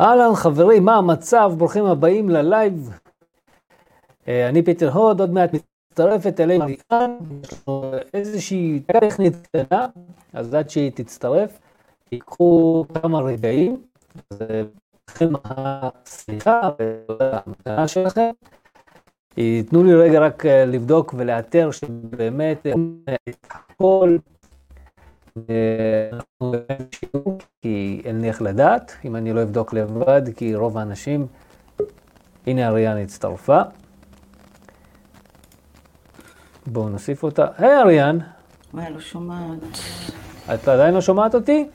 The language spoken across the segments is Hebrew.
אהלן חברים, מה המצב? ברוכים הבאים ללייב. אה, אני פיטר הוד, עוד מעט מצטרפת אלינו כאן, יש לנו איזושהי טכנית קטנה, אז עד שהיא תצטרף, ייקחו כמה רגעים, אז אה, לכם הסליחה והמתנה שלכם. תנו לי רגע רק אה, לבדוק ולאתר שבאמת הכל כי אין לי איך לדעת, אם אני לא אבדוק לבד, כי רוב האנשים... הנה אריאן הצטרפה. בואו נוסיף אותה. היי אריאן. וואי, לא שומעת. את עדיין לא שומעת אותי?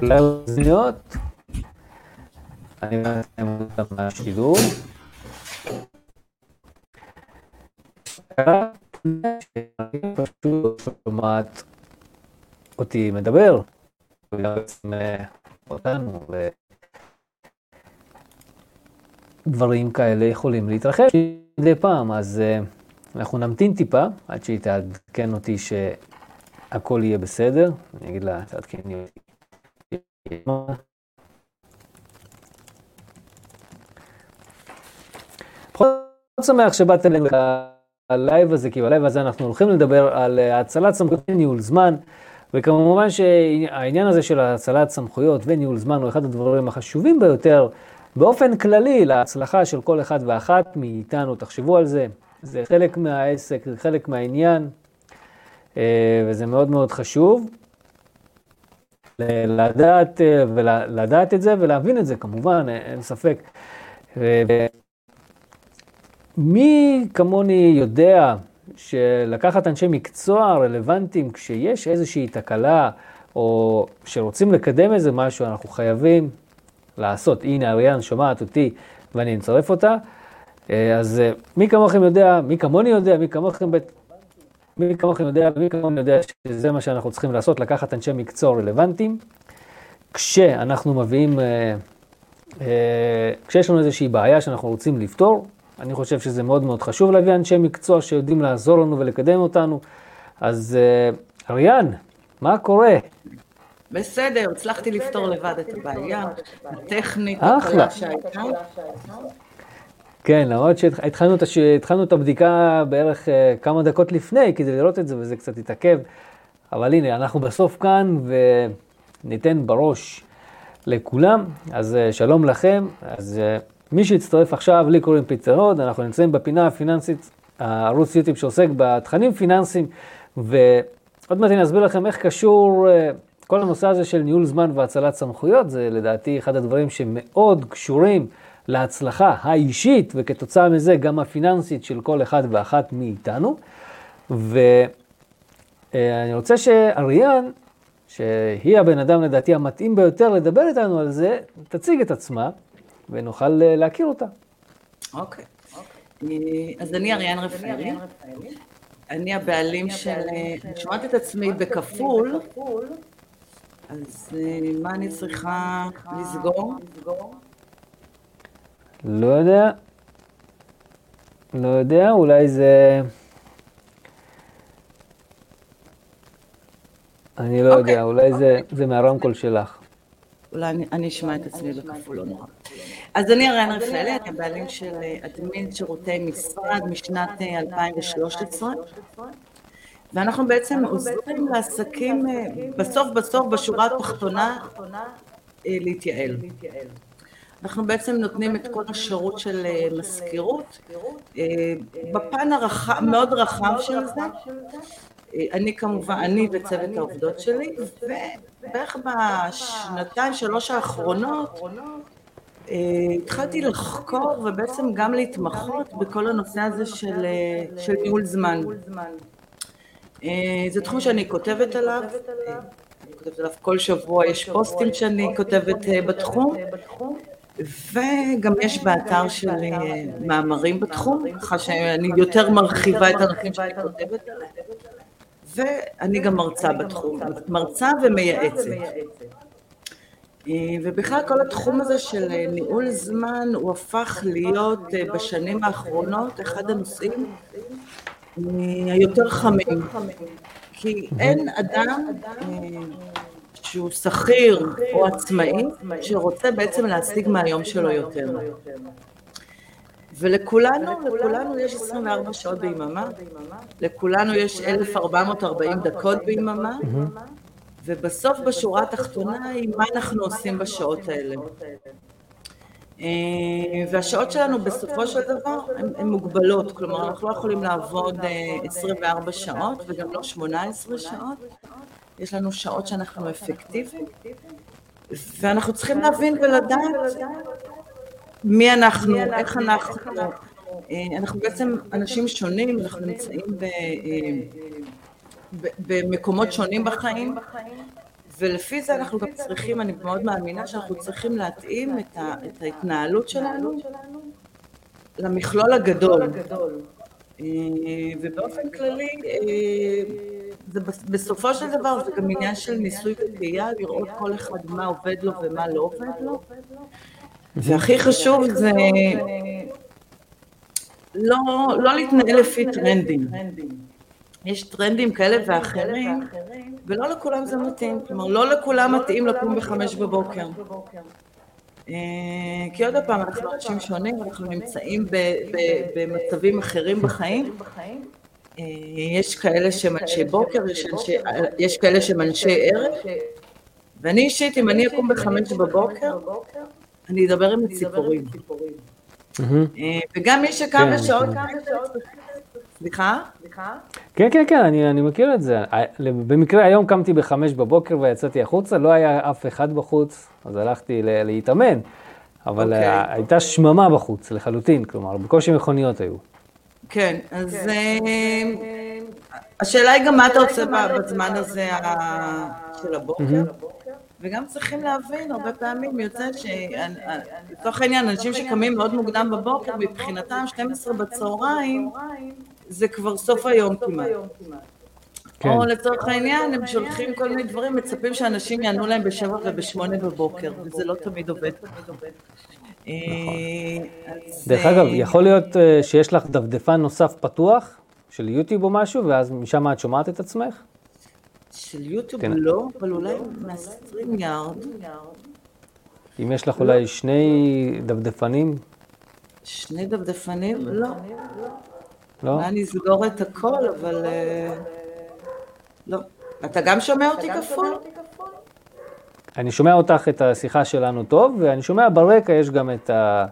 לאוזניות? אני מסיים אותם פשוט שומעת אותי מדבר, וגם אותנו, ודברים כאלה יכולים להתרחש מדי פעם, אז אנחנו נמתין טיפה עד שהיא תעדכן אותי שהכל יהיה בסדר. אני אגיד לה, תעדכני אותי. מאוד שמח שבאת אלינו ללייב הזה, כי בלייב הזה אנחנו הולכים לדבר על אה, האצלת סמכויות וניהול זמן, וכמובן שהעניין הזה של האצלת סמכויות וניהול זמן הוא אחד הדברים החשובים ביותר באופן כללי להצלחה של כל אחד ואחת מאיתנו. תחשבו על זה, זה חלק מהעסק, זה חלק מהעניין, אה, וזה מאוד מאוד חשוב. לדעת, אה, ולדעת את זה ולהבין את זה, כמובן, אין ספק. מי כמוני יודע שלקחת אנשי מקצוע רלוונטיים כשיש איזושהי תקלה או שרוצים לקדם איזה משהו, אנחנו חייבים לעשות. הנה, אריאן שומעת אותי ואני אצרף אותה. אה, אז אה, מי כמוכם יודע, מי כמוני יודע, מי כמוכם, בית, מי כמוכם יודע, מי כמוני יודע שזה מה שאנחנו צריכים לעשות, לקחת אנשי מקצוע רלוונטיים. כשאנחנו מביאים, אה, כשיש לנו איזושהי בעיה שאנחנו רוצים לפתור, אני חושב שזה מאוד מאוד חשוב להביא אנשי מקצוע שיודעים לעזור לנו ולקדם אותנו. אז uh, אריאן, מה קורה? בסדר, הצלחתי לפתור לבד את הבעיה, הטכנית, אחלה. שהייתה. כן, למרות שהתחלנו את, את הבדיקה בערך uh, כמה דקות לפני כדי לראות את זה וזה קצת התעכב, אבל הנה, אנחנו בסוף כאן וניתן בראש לכולם, אז uh, שלום לכם, אז מי שהצטרף עכשיו, לי קוראים פיצר הוד, אנחנו נמצאים בפינה הפיננסית, הערוץ יוטיוב שעוסק בתכנים פיננסיים, ועוד מעט אני אסביר לכם איך קשור אה, כל הנושא הזה של ניהול זמן והצלת סמכויות, זה לדעתי אחד הדברים שמאוד קשורים להצלחה האישית, וכתוצאה מזה גם הפיננסית של כל אחד ואחת מאיתנו. ואני רוצה שאריאן, שהיא הבן אדם לדעתי המתאים ביותר לדבר איתנו על זה, תציג את עצמה. ונוכל אה, להכיר אותה. אוקיי. אה, אז אני אריאן רפאלי, אני הבעלים של... אני שומעת את עצמי בכפול, אז אה, מה אני צריכה לסגור? לא יודע. לא יודע, אולי זה... אני לא יודע, אוקיי. אולי זה מהרמקול שלך. אולי אני אשמע את עצמי בכפול, לא נורא. אז אני אריאן רפאלי, אני הבעלים של אה, אדמין שירותי משרד משנת 2013, אה, ואנחנו בעצם עוזרים לעסקים אה, בסוף בסוף בשורה התחתונה להתייעל. אנחנו בעצם נותנים את כל השירות של מזכירות, בפן המאוד רחב של זה, אני כמובן, אני וצוות העובדות שלי, ובערך בשנתיים, שלוש האחרונות, אה, התחלתי לחקור ובעצם גם להתמחות בכל הנושא הזה של, אה, של ניהול זמן. אה, זה תחום שאני כותבת עליו, אני כותבת עליו כל שבוע, יש פוסטים שאני כותבת בתחום, וגם יש באתר שלי מאמרים בתחום, ככה שאני יותר מרחיבה את הנושאים שאני כותבת עליהם. ואני גם מרצה בתחום, מרצה ומייעצת. אה, ובכלל כל התחום הזה של אה, ניהול זמן הוא הפך להיות אה, בשנים האחרונות אחד הנושאים היותר חמים. כי אין אדם שהוא שכיר או עצמאי שרוצה בעצם להשיג מהיום שלו יותר. ולכולנו, לכולנו יש 24 שעות ביממה, לכולנו יש 1,440 דקות ביממה, ובסוף בשורה התחתונה היא מה אנחנו עושים בשעות האלה. אה, והשעות שלנו בסופו של דבר הן מוגבלות, כלומר אנחנו לא יכולים לעבוד 24 אה, שעות וגם לא 18 שעות, יש לנו שעות שאנחנו אפקטיביים, ואנחנו צריכים להבין ולדעת מי אנחנו, איך אנחנו, אה, אנחנו בעצם אנשים שונים, אנחנו נמצאים במקומות שונים בחיים, ולפי זה אנחנו גם צריכים, אני מאוד מאמינה שאנחנו צריכים להתאים את, ה, את ההתנהלות שלנו למכלול הגדול. אה, ובאופן כללי, אה, זה בסופו של דבר זה גם עניין של ניסוי וטעייה, לראות כל אחד מה עובד לו ומה לא עובד לו. והכי חשוב זה לא, לא להתנהל לפי טרנדים. יש טרנדים כאלה ואחרים, ולא לכולם זה מתאים. כלומר, לא לכולם מתאים לקום בחמש בבוקר. אה, כי עוד פעם, אנחנו אנשים שונים, אנחנו נמצאים במצבים אחרים בחיים. יש כאלה שהם אנשי בוקר, יש כאלה שהם אנשי ערב, ואני אישית, אם אני אקום בחמש בבוקר, אני אדבר עם הציפורים. אה, וגם מי שקם כן, בשעות... סליחה? כן, כן, כן, אני, אני מכיר את זה. במקרה היום קמתי בחמש בבוקר ויצאתי החוצה, לא היה אף אחד בחוץ, אז הלכתי להתאמן, אבל okay. אוקיי. הייתה שממה בחוץ לחלוטין, כלומר, בקושי מכוניות היו. כן, אז אה, השאלה היא גם מה אתה עושה בזמן הזה של הבוקר. וגם צריכים להבין, הרבה פעמים יוצא שלצורך העניין, אנשים שקמים מאוד מוקדם בבוקר, מבחינתם 12 בצהריים, זה כבר סוף היום כמעט. כן. או לצורך העניין, הם שולחים כל מיני דברים, מצפים שאנשים יענו להם בשבע ובשמונה בבוקר, וזה לא תמיד עובד. נכון. דרך אגב, אה, יכול להיות אה, שיש לך דפדפן נוסף פתוח, של יוטיוב או משהו, ואז משם את שומעת את עצמך? של יוטיוב כן. לא, אבל אולי מהסטרים יארד. אם יש לך אולי שני דפדפנים? שני דפדפנים? לא. לא? אני אסגור את הכל, אבל... אה, לא. אתה גם שומע אותי כפול? אני שומע אותך את השיחה שלנו טוב, ואני שומע ברקע יש גם את ה...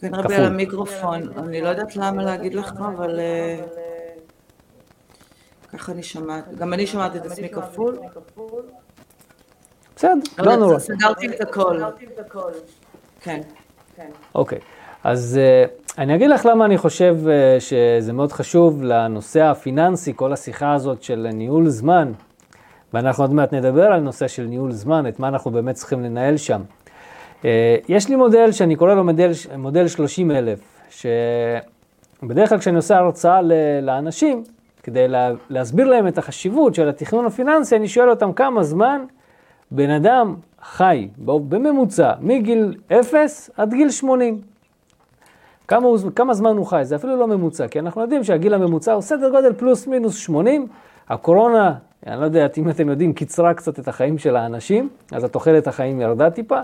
כנראה על המיקרופון. אני לא יודעת למה להגיד לך, אבל... ככה אני שומעת. גם אני שומעת את עצמי כפול. בסדר, לא נורא. סגרתי את הכל. כן. אוקיי, אז אה, אני אגיד לך למה אני חושב אה, שזה מאוד חשוב לנושא הפיננסי, כל השיחה הזאת של ניהול זמן, ואנחנו עוד מעט נדבר על נושא של ניהול זמן, את מה אנחנו באמת צריכים לנהל שם. אה, יש לי מודל שאני קורא לו מודל, מודל 30 אלף, שבדרך כלל כשאני עושה הרצאה לאנשים, כדי לה, להסביר להם את החשיבות של התכנון הפיננסי, אני שואל אותם כמה זמן בן אדם חי בממוצע מגיל 0 עד גיל 80. כמה, הוא, כמה זמן הוא חי, זה אפילו לא ממוצע, כי אנחנו יודעים שהגיל הממוצע הוא סדר גודל פלוס מינוס 80. הקורונה, אני לא יודע אם אתם יודעים, קיצרה קצת את החיים של האנשים, אז התוחלת החיים ירדה טיפה,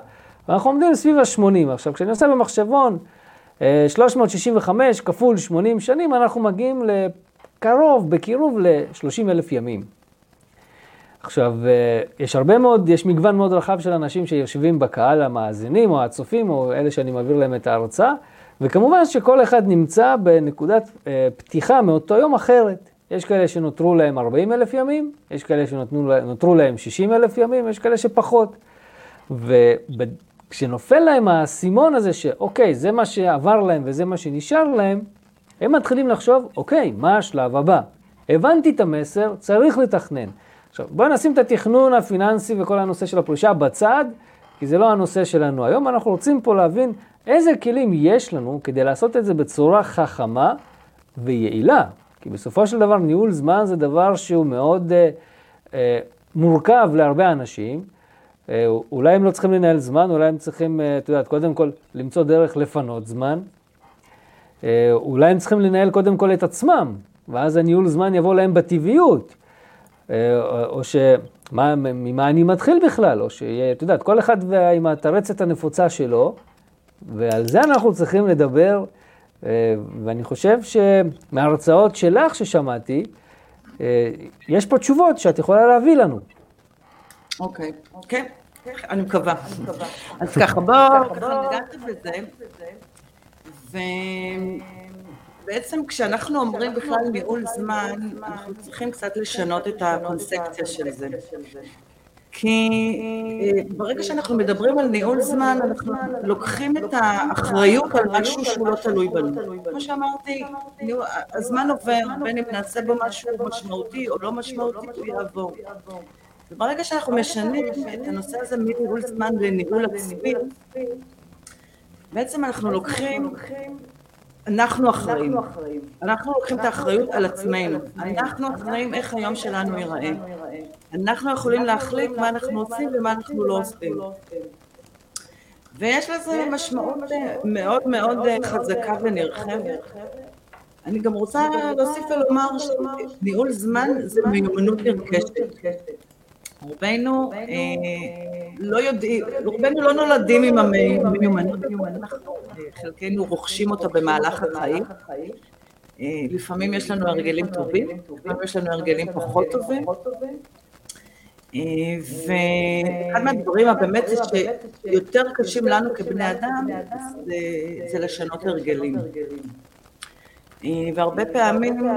ואנחנו עומדים סביב ה-80. עכשיו, כשאני עושה במחשבון 365 אה, כפול 80 שנים, אנחנו מגיעים קרוב, בקירוב ל-30 אלף ימים. עכשיו, אה, יש הרבה מאוד, יש מגוון מאוד רחב של אנשים שיושבים בקהל המאזינים או הצופים או אלה שאני מעביר להם את ההרצאה, וכמובן שכל אחד נמצא בנקודת אה, פתיחה מאותו יום אחרת. יש כאלה שנותרו להם 40 אלף ימים, יש כאלה שנותרו להם 60 אלף ימים, יש כאלה שפחות. וכשנופל להם האסימון הזה שאוקיי, זה מה שעבר להם וזה מה שנשאר להם, הם מתחילים לחשוב, אוקיי, מה השלב הבא? הבנתי את המסר, צריך לתכנן. עכשיו, בואו נשים את התכנון הפיננסי וכל הנושא של הפרישה בצד, כי זה לא הנושא שלנו היום. אנחנו רוצים פה להבין איזה כלים יש לנו כדי לעשות את זה בצורה חכמה ויעילה. כי בסופו של דבר ניהול זמן זה דבר שהוא מאוד אה, אה, מורכב להרבה אנשים. אה, אולי הם לא צריכים לנהל זמן, אולי הם צריכים, אה, את יודעת, קודם כל למצוא דרך לפנות זמן. אה, אולי הם צריכים לנהל קודם כל את עצמם, ואז הניהול זמן יבוא להם בטבעיות. או שמה, ממה אני מתחיל בכלל, או שיהיה, את יודעת, כל אחד עם התרצת הנפוצה שלו, ועל זה אנחנו צריכים לדבר, ואני חושב שמההרצאות שלך ששמעתי, יש פה תשובות שאת יכולה להביא לנו. אוקיי, כן, אני מקווה. אז ככה, בואו, ככה נגעת בזה, ובעצם כשאנחנו אומרים בכלל ניהול זמן, אנחנו צריכים קצת לשנות את הקונספציה של זה. כי אה, ברגע שאנחנו מדברים על ניהול זמן, אנחנו לוקחים את האחריות על משהו שהוא לא תלוי בנו. כמו שאמרתי, הזמן עובר, בין אם נעשה בו משהו משמעותי או לא משמעותי, הוא יעבור. וברגע שאנחנו משנים את הנושא הזה מניהול זמן לניהול עצמי, בעצם אנחנו לוקחים, אנחנו אחראים. אנחנו לוקחים את האחריות על עצמנו. אנחנו אחראים איך היום שלנו ייראה. אנחנו יכולים להחליט מה אנחנו עושים ומה אנחנו לא עושים. ויש לזה משמעות מאוד מאוד חזקה ונרחבת. אני גם רוצה להוסיף ולומר שניהול זמן זה מיומנות נרכשת. רובנו אה, לא יודעים, רובנו לא נולדים עם המיומנות, חלקנו רוכשים אותה במהלך החיים. אה, לפעמים יש לנו הרגלים טובים, לפעמים יש לנו הרגלים פחות טובים. אה, ואחד מהדברים הבאמת זה שיותר קשים לנו כבני אדם זה לשנות הרגלים. והרבה פעמים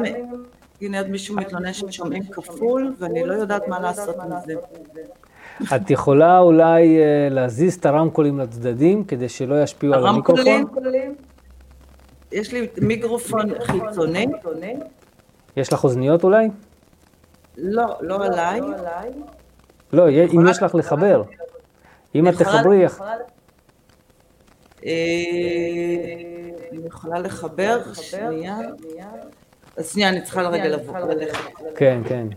הנה עוד מישהו מתלונן ששומעים כפול, ואני לא יודעת מה לעשות עם זה. את יכולה אולי אה, להזיז את הרמקולים לצדדים, כדי שלא ישפיעו על המיקרופון? הרמקולים? יש לי מיקרופון חיצוני. יש לך אוזניות אולי? לא, לא עליי. לא, אם יש לך לחבר. אם את תחברי... אה, אני יכולה לחבר, שנייה. אז שנייה, אני צריכה לרגע לבוא. כן, כן.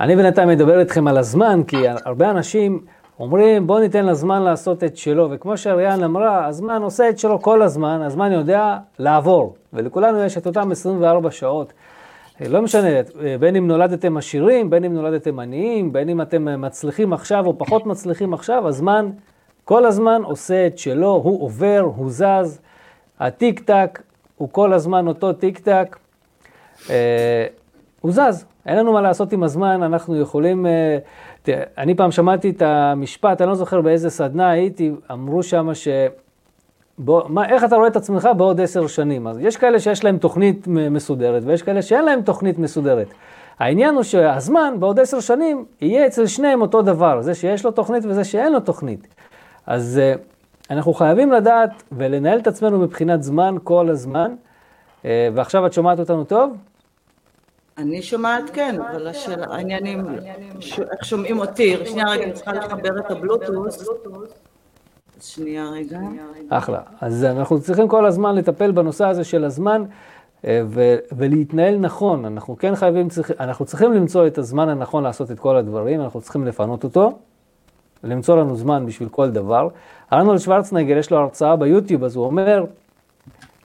אני בינתיים מדבר איתכם על הזמן, כי הרבה אנשים אומרים, בוא ניתן לזמן לעשות את שלו, וכמו שאריאן אמרה, הזמן עושה את שלו כל הזמן, הזמן יודע לעבור, ולכולנו יש את אותם 24 שעות. לא משנה, בין אם נולדתם עשירים, בין אם נולדתם עניים, בין אם אתם מצליחים עכשיו או פחות מצליחים עכשיו, הזמן כל הזמן עושה את שלו, הוא עובר, הוא זז. הטיק טק הוא כל הזמן אותו טיק טק, אה, הוא זז, אין לנו מה לעשות עם הזמן, אנחנו יכולים, אה, אני פעם שמעתי את המשפט, אני לא זוכר באיזה סדנה הייתי, אמרו שם ש... בוא, מה, איך אתה רואה את עצמך בעוד עשר שנים? אז יש כאלה שיש להם תוכנית מסודרת ויש כאלה שאין להם תוכנית מסודרת. העניין הוא שהזמן בעוד עשר שנים יהיה אצל שניהם אותו דבר, זה שיש לו תוכנית וזה שאין לו תוכנית. אז אה, אנחנו חייבים לדעת ולנהל את עצמנו מבחינת זמן כל הזמן. אה, ועכשיו את שומעת אותנו טוב? אני שומעת כן, אבל השאלה, העניינים, איך שומעים אותי? שנייה רגע, אני צריכה לחבר את הבלוטוס. שנייה רגע. אחלה. אז אנחנו צריכים כל הזמן לטפל בנושא הזה של הזמן אה, ו- ולהתנהל נכון. אנחנו כן חייבים, אנחנו צריכים למצוא את הזמן הנכון לעשות את כל הדברים, אנחנו צריכים לפנות אותו. למצוא לנו זמן בשביל כל דבר. ארנולד שוורצנגר, יש לו הרצאה ביוטיוב, אז הוא אומר,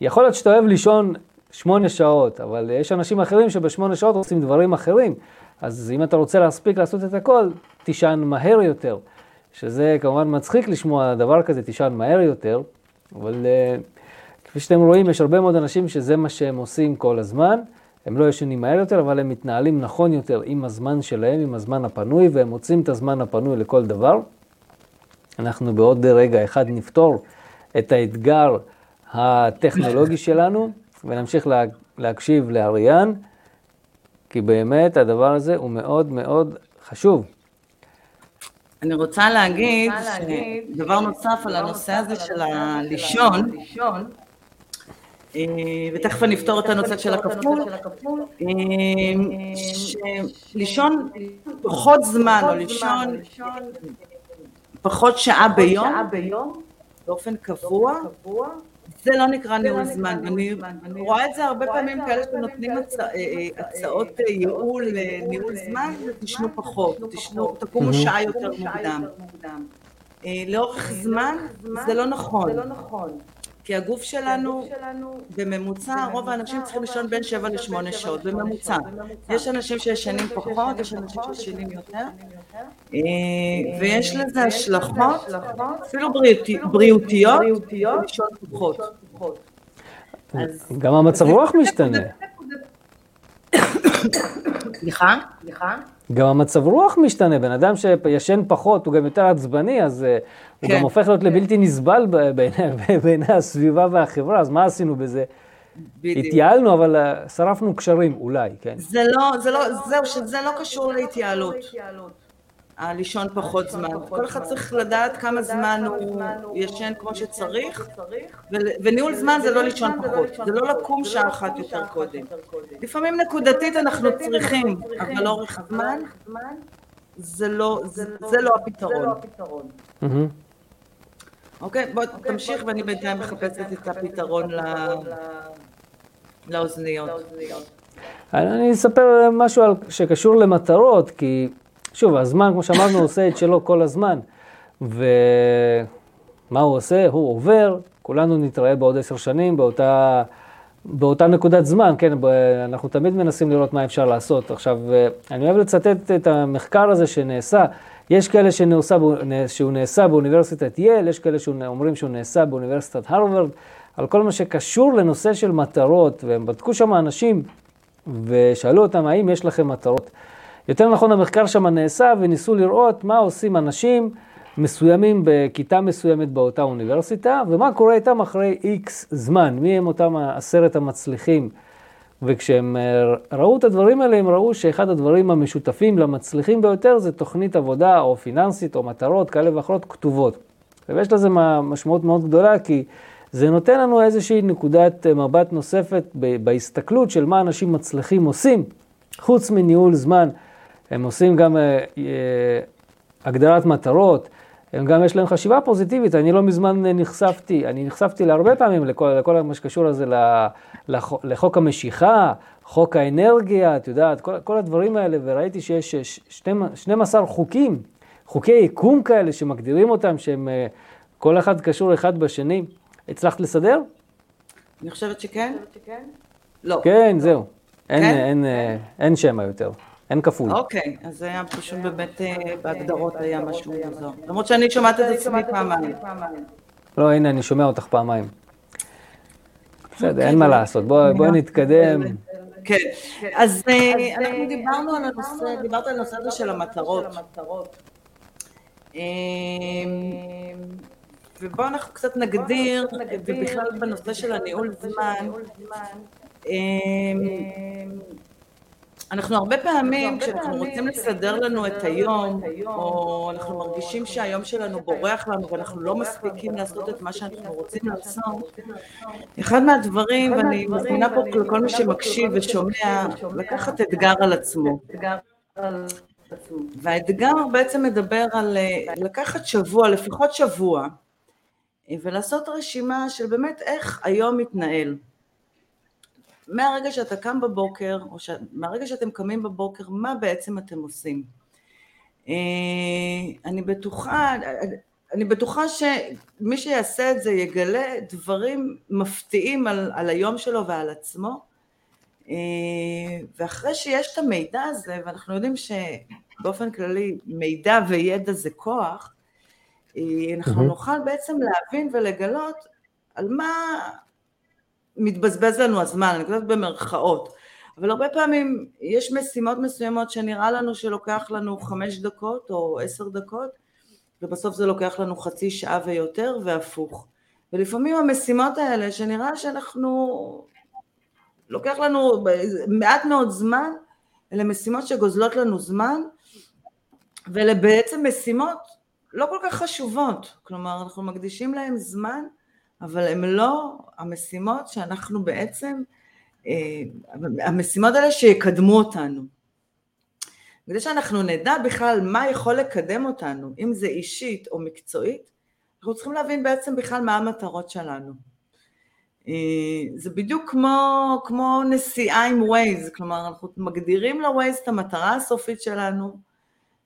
יכול להיות שאתה אוהב לישון שמונה שעות, אבל יש אנשים אחרים שבשמונה שעות עושים דברים אחרים. אז אם אתה רוצה להספיק לעשות את הכל, תישן מהר יותר. שזה כמובן מצחיק לשמוע דבר כזה, תישן מהר יותר, אבל uh, כפי שאתם רואים, יש הרבה מאוד אנשים שזה מה שהם עושים כל הזמן. הם לא ישנים מהר יותר, אבל הם מתנהלים נכון יותר עם הזמן שלהם, עם הזמן הפנוי, והם מוצאים את הזמן הפנוי לכל דבר. אנחנו בעוד רגע אחד נפתור את האתגר הטכנולוגי שלנו, ונמשיך לה, להקשיב לאריאן, כי באמת הדבר הזה הוא מאוד מאוד חשוב. אני רוצה להגיד, דבר נוסף על הנושא הזה של הלישון, אה, ותכף אני אפתור את הנושא של הכפול, אה, שלישון פחות זמן או לישון פחות שעה ביום, באופן קבוע, זה לא נקרא ניהול זמן, אני רואה את זה הרבה פעמים כאלה שנותנים אה, הצעות ייעול לניהול זמן, תשנו פחות, תקומו שעה יותר מוקדם. לאורך זמן זה לא נכון. כי הגוף שלנו, בממוצע, רוב האנשים צריכים לישון בין 7 ל-8 שעות, בממוצע. יש אנשים שישנים פחות, יש אנשים שישנים יותר, אה, ויש לזה השלכות, אפילו בריאותיות, לישון פחות. גם המצב רוח משתנה. סליחה? סליחה? גם המצב רוח משתנה, בן אדם שישן פחות, הוא גם יותר עצבני, אז כן. הוא גם הופך להיות לבלתי נסבל בעיני הסביבה והחברה, אז מה עשינו בזה? בדיוק. התייעלנו, אבל שרפנו קשרים, אולי, כן. זה לא, זה לא, זהו, שזה לא קשור להתייעלות. הלישון פחות זמן. כל אחד צריך לדעת כמה זמן הוא ישן כמו שצריך, וניהול זמן זה לא לישון פחות, זה לא לקום שעה אחת יותר קודם. לפעמים נקודתית אנחנו צריכים, אבל לאורך זמן זה לא, לא הפתרון. אוקיי, בוא תמשיך ואני בינתיים מחפשת את הפתרון לאוזניות. אני אספר משהו שקשור למטרות, כי שוב, הזמן, כמו שאמרנו, עושה את שלו כל הזמן. ומה הוא עושה? הוא עובר, כולנו נתראה בעוד עשר שנים באותה, באותה נקודת זמן, כן, אנחנו תמיד מנסים לראות מה אפשר לעשות. עכשיו, אני אוהב לצטט את המחקר הזה שנעשה. יש כאלה שנעשה, שהוא נעשה באוניברסיטת יל, יש כאלה שאומרים שהוא נעשה באוניברסיטת הרווארד, על כל מה שקשור לנושא של מטרות, והם בדקו שם אנשים ושאלו אותם, האם יש לכם מטרות? יותר נכון, המחקר שם נעשה וניסו לראות מה עושים אנשים מסוימים בכיתה מסוימת באותה אוניברסיטה, ומה קורה איתם אחרי איקס זמן, מי הם אותם עשרת המצליחים. וכשהם אה, ראו את הדברים האלה, הם ראו שאחד הדברים המשותפים למצליחים ביותר זה תוכנית עבודה או פיננסית או מטרות כאלה ואחרות כתובות. ויש לזה משמעות מאוד גדולה, כי זה נותן לנו איזושהי נקודת אה, מבט נוספת בהסתכלות של מה אנשים מצליחים עושים, חוץ מניהול זמן. הם עושים גם אה, אה, הגדרת מטרות, הם גם יש להם חשיבה פוזיטיבית. אני לא מזמן נחשפתי, אני נחשפתי להרבה פעמים לכל, לכל מה שקשור לזה, לחוק המשיכה, חוק האנרגיה, את יודעת, כל, כל הדברים האלה, וראיתי שיש 12 חוקים, חוקי יקום כאלה שמגדירים אותם, שהם אה, כל אחד קשור אחד בשני. הצלחת לסדר? אני חושבת שכן. לא. כן, זהו. אין, כן? אין, אין, אין שמע יותר. אין כפול. אוקיי, אז זה היה פשוט באמת אה, בהגדרות היה משהו מוזר. למרות שאני שומעת את עצמי פעמיים. לא, הנה, אני שומע אותך פעמיים. בסדר, אין מה לעשות, בואי נתקדם. כן, אז אה, אנחנו דיברנו על הנושא, דיברת על הנושא הזה של המטרות. אה, ובואו אנחנו קצת נגדיר, ובכלל בנושא של הניהול זמן, אנחנו הרבה פעמים, כשאנחנו רוצים לסדר לנו את היום, או אנחנו מרגישים שהיום שלנו בורח לנו ואנחנו לא מספיקים לעשות את מה שאנחנו רוצים לעשות, אחד מהדברים, ואני מזמינה פה לכל מי שמקשיב ושומע, לקחת אתגר על עצמו. והאתגר בעצם מדבר על אה, לקחת שבוע, לפחות שבוע, ולעשות רשימה של באמת איך היום מתנהל. מהרגע שאתה קם בבוקר, או ש... מהרגע שאתם קמים בבוקר, מה בעצם אתם עושים? אה, אני בטוחה, אני בטוחה שמי שיעשה את זה יגלה דברים מפתיעים על, על היום שלו ועל עצמו, אה, ואחרי שיש את המידע הזה, ואנחנו יודעים שבאופן כללי מידע וידע זה כוח, אה, אנחנו נוכל בעצם להבין ולגלות על מה, מתבזבז לנו הזמן, אני כותבת במרכאות, אבל הרבה פעמים יש משימות מסוימות שנראה לנו שלוקח לנו חמש דקות או עשר דקות, ובסוף זה לוקח לנו חצי שעה ויותר, והפוך. ולפעמים המשימות האלה, שנראה שאנחנו, לוקח לנו מעט מאוד זמן, אלה משימות שגוזלות לנו זמן, ואלה בעצם משימות לא כל כך חשובות, כלומר אנחנו מקדישים להם זמן אבל הן לא המשימות שאנחנו בעצם, אה, המשימות האלה שיקדמו אותנו. כדי שאנחנו נדע בכלל מה יכול לקדם אותנו, אם זה אישית או מקצועית, אנחנו צריכים להבין בעצם בכלל מה המטרות שלנו. אה, זה בדיוק כמו, כמו נסיעה עם ווייז, כלומר אנחנו מגדירים לווייז את המטרה הסופית שלנו,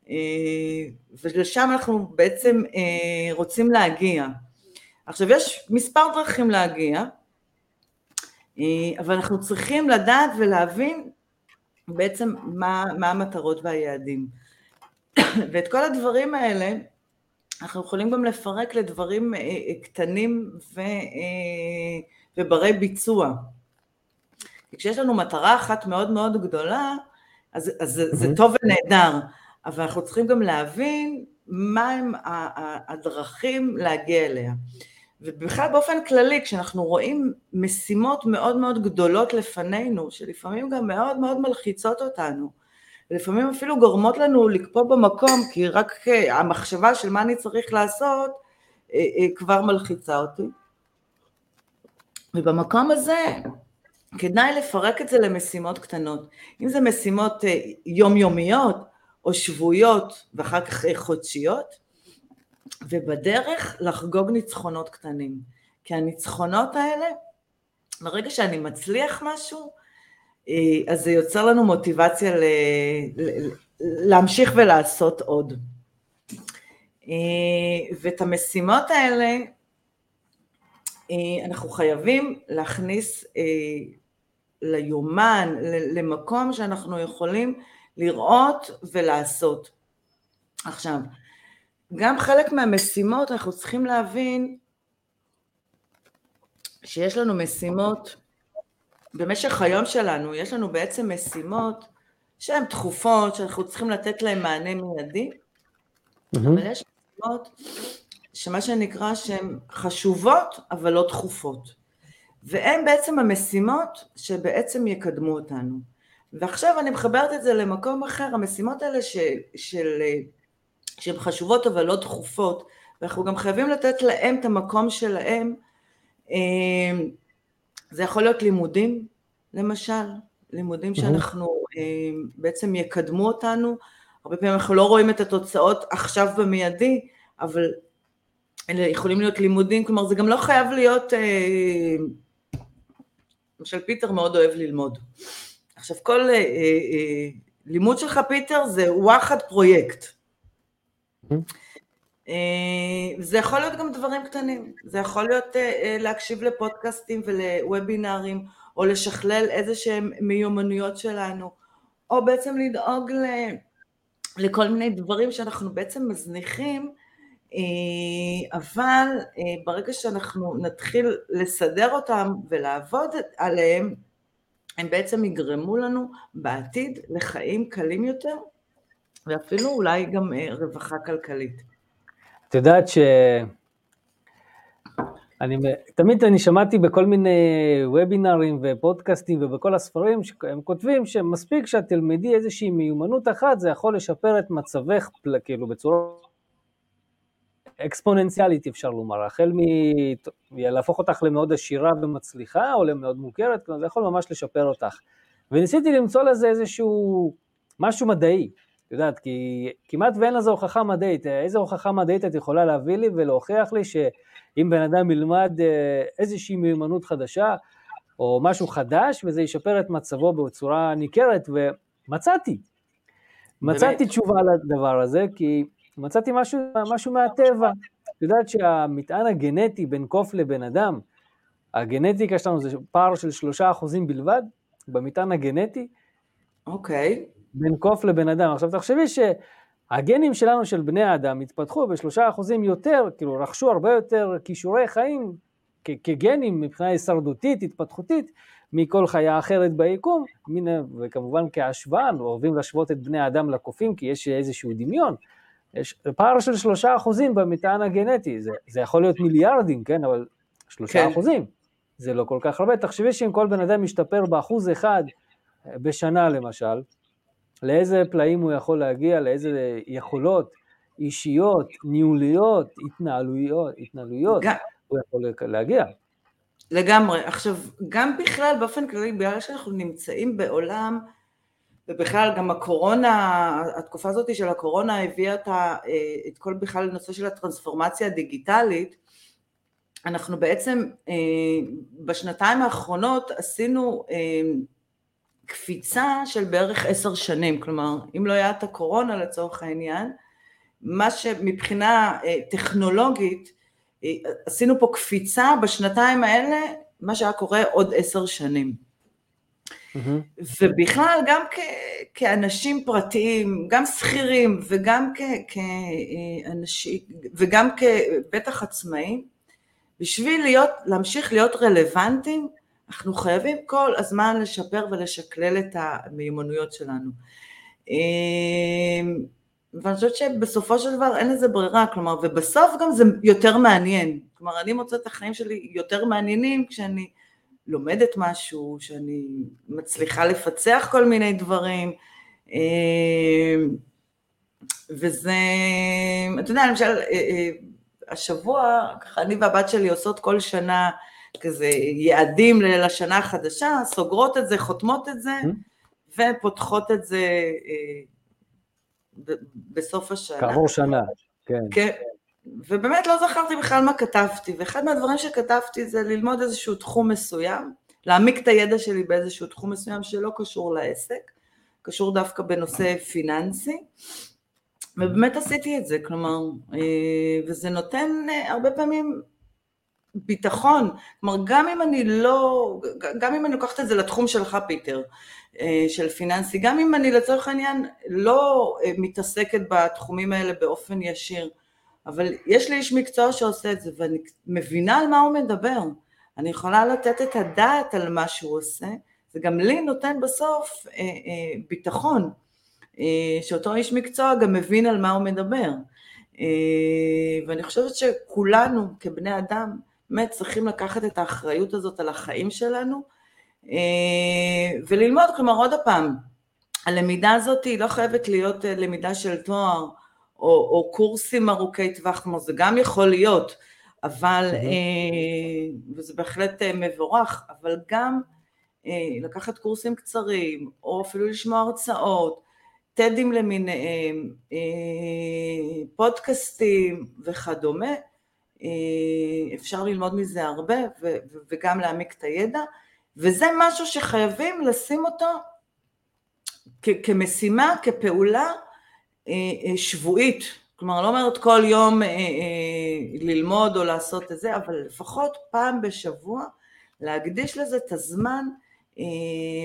אה, ולשם אנחנו בעצם רוצים להגיע. עכשיו יש מספר דרכים להגיע, אה, אבל אנחנו צריכים לדעת ולהבין בעצם מה, מה המטרות והיעדים. ואת כל הדברים האלה אנחנו יכולים גם לפרק לדברים קטנים ו, וברי ביצוע. כשיש לנו מטרה אחת מאוד מאוד גדולה, אז, אז זה, זה טוב ונהדר, אבל אנחנו צריכים גם להבין מהם הדרכים להגיע אליה. ובכלל באופן כללי, כשאנחנו רואים משימות מאוד מאוד גדולות לפנינו, שלפעמים גם מאוד מאוד מלחיצות אותנו, ולפעמים אפילו גורמות לנו לקפוא במקום, כי רק אה, המחשבה של מה אני צריך לעשות, אה, אה, כבר מלחיצה אותי. ובמקום הזה, כדאי לפרק את זה למשימות קטנות. אם זה משימות יומיומיות, או שבועיות, ואחר כך חודשיות, ובדרך לחגוג ניצחונות קטנים. כי הניצחונות האלה, ברגע שאני מצליח משהו, אה, אז זה יוצר לנו מוטיבציה ל... להמשיך ולעשות עוד. אה, ואת המשימות האלה אה, אנחנו חייבים להכניס ליומן, למקום שאנחנו יכולים לראות ולעשות. עכשיו, גם חלק מהמשימות אנחנו צריכים להבין שיש לנו משימות במשך היום שלנו, יש לנו בעצם משימות שהן דחופות, שאנחנו צריכים לתת להן מענה מיידי, mm-hmm. אבל יש משימות שמה שנקרא שהן חשובות אבל לא דחופות. והן בעצם המשימות שבעצם יקדמו אותנו. ועכשיו אני מחברת את זה למקום אחר, המשימות האלה ש, של שהן חשובות אבל לא דחופות, ואנחנו גם חייבים לתת להם את המקום שלהם. אמ, זה יכול להיות לימודים, למשל, לימודים שאנחנו אמ, בעצם יקדמו אותנו. הרבה פעמים אנחנו לא רואים את התוצאות עכשיו במיידי, אבל אלה יכולים להיות לימודים, כלומר זה גם לא חייב להיות, אה, למשל פיטר מאוד אוהב ללמוד. עכשיו כל אה, אה, לימוד שלך פיטר זה וואחד פרויקט. אה, זה יכול להיות גם דברים קטנים, זה יכול להיות אה, אה, להקשיב לפודקאסטים ולוובינארים, או לשכלל איזה שהם מיומנויות שלנו, או בעצם לדאוג ל... לכל מיני דברים שאנחנו בעצם מזניחים, אבל ברגע שאנחנו נתחיל לסדר אותם ולעבוד עליהם, הם בעצם יגרמו לנו בעתיד לחיים קלים יותר ואפילו אולי גם אה, רווחה כלכלית. את יודעת ש... אני, תמיד אני שמעתי בכל מיני וובינרים ופודקאסטים ובכל הספרים שהם כותבים שמספיק שאת תלמדי איזושהי מיומנות אחת זה יכול לשפר את מצבך כאילו בצורה אקספוננציאלית אפשר לומר, החל מלהפוך אותך למאוד עשירה ומצליחה או למאוד מוכרת, זה יכול ממש לשפר אותך. וניסיתי למצוא לזה איזשהו משהו מדעי, יודעת, כי כמעט ואין לזה הוכחה מדעית. איזה הוכחה מדעית את יכולה להביא לי ולהוכיח לי שאם בן אדם ילמד אה, איזושהי מיומנות חדשה, או משהו חדש, וזה ישפר את מצבו בצורה ניכרת, ומצאתי. מצאתי תשובה לדבר הזה, כי מצאתי משהו, משהו מהטבע. את יודעת שהמטען הגנטי בין קוף לבן אדם, הגנטיקה שלנו זה פער של שלושה אחוזים בלבד, במטען הגנטי. אוקיי. Okay. בין קוף לבן אדם. עכשיו תחשבי שהגנים שלנו של בני האדם התפתחו בשלושה אחוזים יותר, כאילו רכשו הרבה יותר כישורי חיים כגנים מבחינה הישרדותית, התפתחותית, מכל חיה אחרת ביקום, וכמובן כהשוואה, אוהבים להשוות את בני האדם לקופים כי יש איזשהו דמיון. יש פער של שלושה אחוזים במטען הגנטי, זה, זה יכול להיות מיליארדים, כן, אבל שלושה כן. אחוזים, זה לא כל כך הרבה. תחשבי שאם כל בן אדם משתפר באחוז אחד בשנה למשל, לאיזה פלאים הוא יכול להגיע, לאיזה יכולות אישיות, ניהוליות, התנהלויות, התנהלויות גם, הוא יכול להגיע. לגמרי. עכשיו, גם בכלל, באופן כללי, בגלל שאנחנו נמצאים בעולם, ובכלל גם הקורונה, התקופה הזאת של הקורונה הביאה את, את כל בכלל הנושא של הטרנספורמציה הדיגיטלית, אנחנו בעצם אה, בשנתיים האחרונות עשינו אה, קפיצה של בערך עשר שנים, כלומר אם לא היה את הקורונה לצורך העניין, מה שמבחינה אה, טכנולוגית עשינו פה קפיצה בשנתיים האלה, מה שהיה קורה עוד עשר שנים. Mm-hmm. ובכלל, גם כ- כאנשים פרטיים, גם שכירים וגם כאנשים, וגם כבטח עצמאים, בשביל להיות, להמשיך להיות רלוונטיים, אנחנו חייבים כל הזמן לשפר ולשקלל את המיומנויות שלנו. אמ, ואני חושבת שבסופו של דבר אין לזה ברירה, כלומר, ובסוף גם זה יותר מעניין. כלומר, אני מוצאת את החיים שלי יותר מעניינים כשאני לומדת משהו, שאני מצליחה לפצח כל מיני דברים, אמ, וזה, אתה יודע, למשל, אה, אה, השבוע, ככה אני והבת שלי עושות כל שנה כזה יעדים לשנה החדשה, סוגרות את זה, חותמות את זה. ופותחות את זה אה, בסוף השנה. כעבור שנה, כן. כן. ובאמת לא זכרתי בכלל מה כתבתי, ואחד מהדברים שכתבתי זה ללמוד איזשהו תחום מסוים, להעמיק את הידע שלי באיזשהו תחום מסוים שלא קשור לעסק, קשור דווקא בנושא פיננסי, ובאמת עשיתי את זה, כלומר, אה, וזה נותן אה, הרבה פעמים ביטחון, כלומר גם אם אני לא, גם אם אני לוקחת את זה לתחום שלך פיטר, אה, של פיננסי, גם אם אני לצורך העניין לא מתעסקת בתחומים האלה באופן ישיר, אבל יש לי איש מקצוע שעושה את זה ואני מבינה על מה הוא מדבר, אני יכולה לתת את הדעת על מה שהוא עושה, זה גם לי נותן בסוף אה, אה, ביטחון, אה, שאותו איש מקצוע גם מבין על מה הוא מדבר. אה, ואני חושבת שכולנו כבני אדם באמת צריכים לקחת את האחריות הזאת על החיים שלנו אה, וללמוד, כלומר עוד פעם, הלמידה הזאת היא לא חייבת להיות אה, למידה של תואר או, או קורסים ארוכי טווח, כלומר זה גם יכול להיות, אבל, mm-hmm. וזה בהחלט מבורך, אבל גם לקחת קורסים קצרים, או אפילו לשמוע הרצאות, טדים למיניהם, פודקאסטים וכדומה, אפשר ללמוד מזה הרבה וגם להעמיק את הידע, וזה משהו שחייבים לשים אותו כמשימה, כפעולה אה, אה, שבועית, כלומר לא אומרת כל יום אה, ללמוד או לעשות את זה, אבל לפחות פעם בשבוע להקדיש לזה את הזמן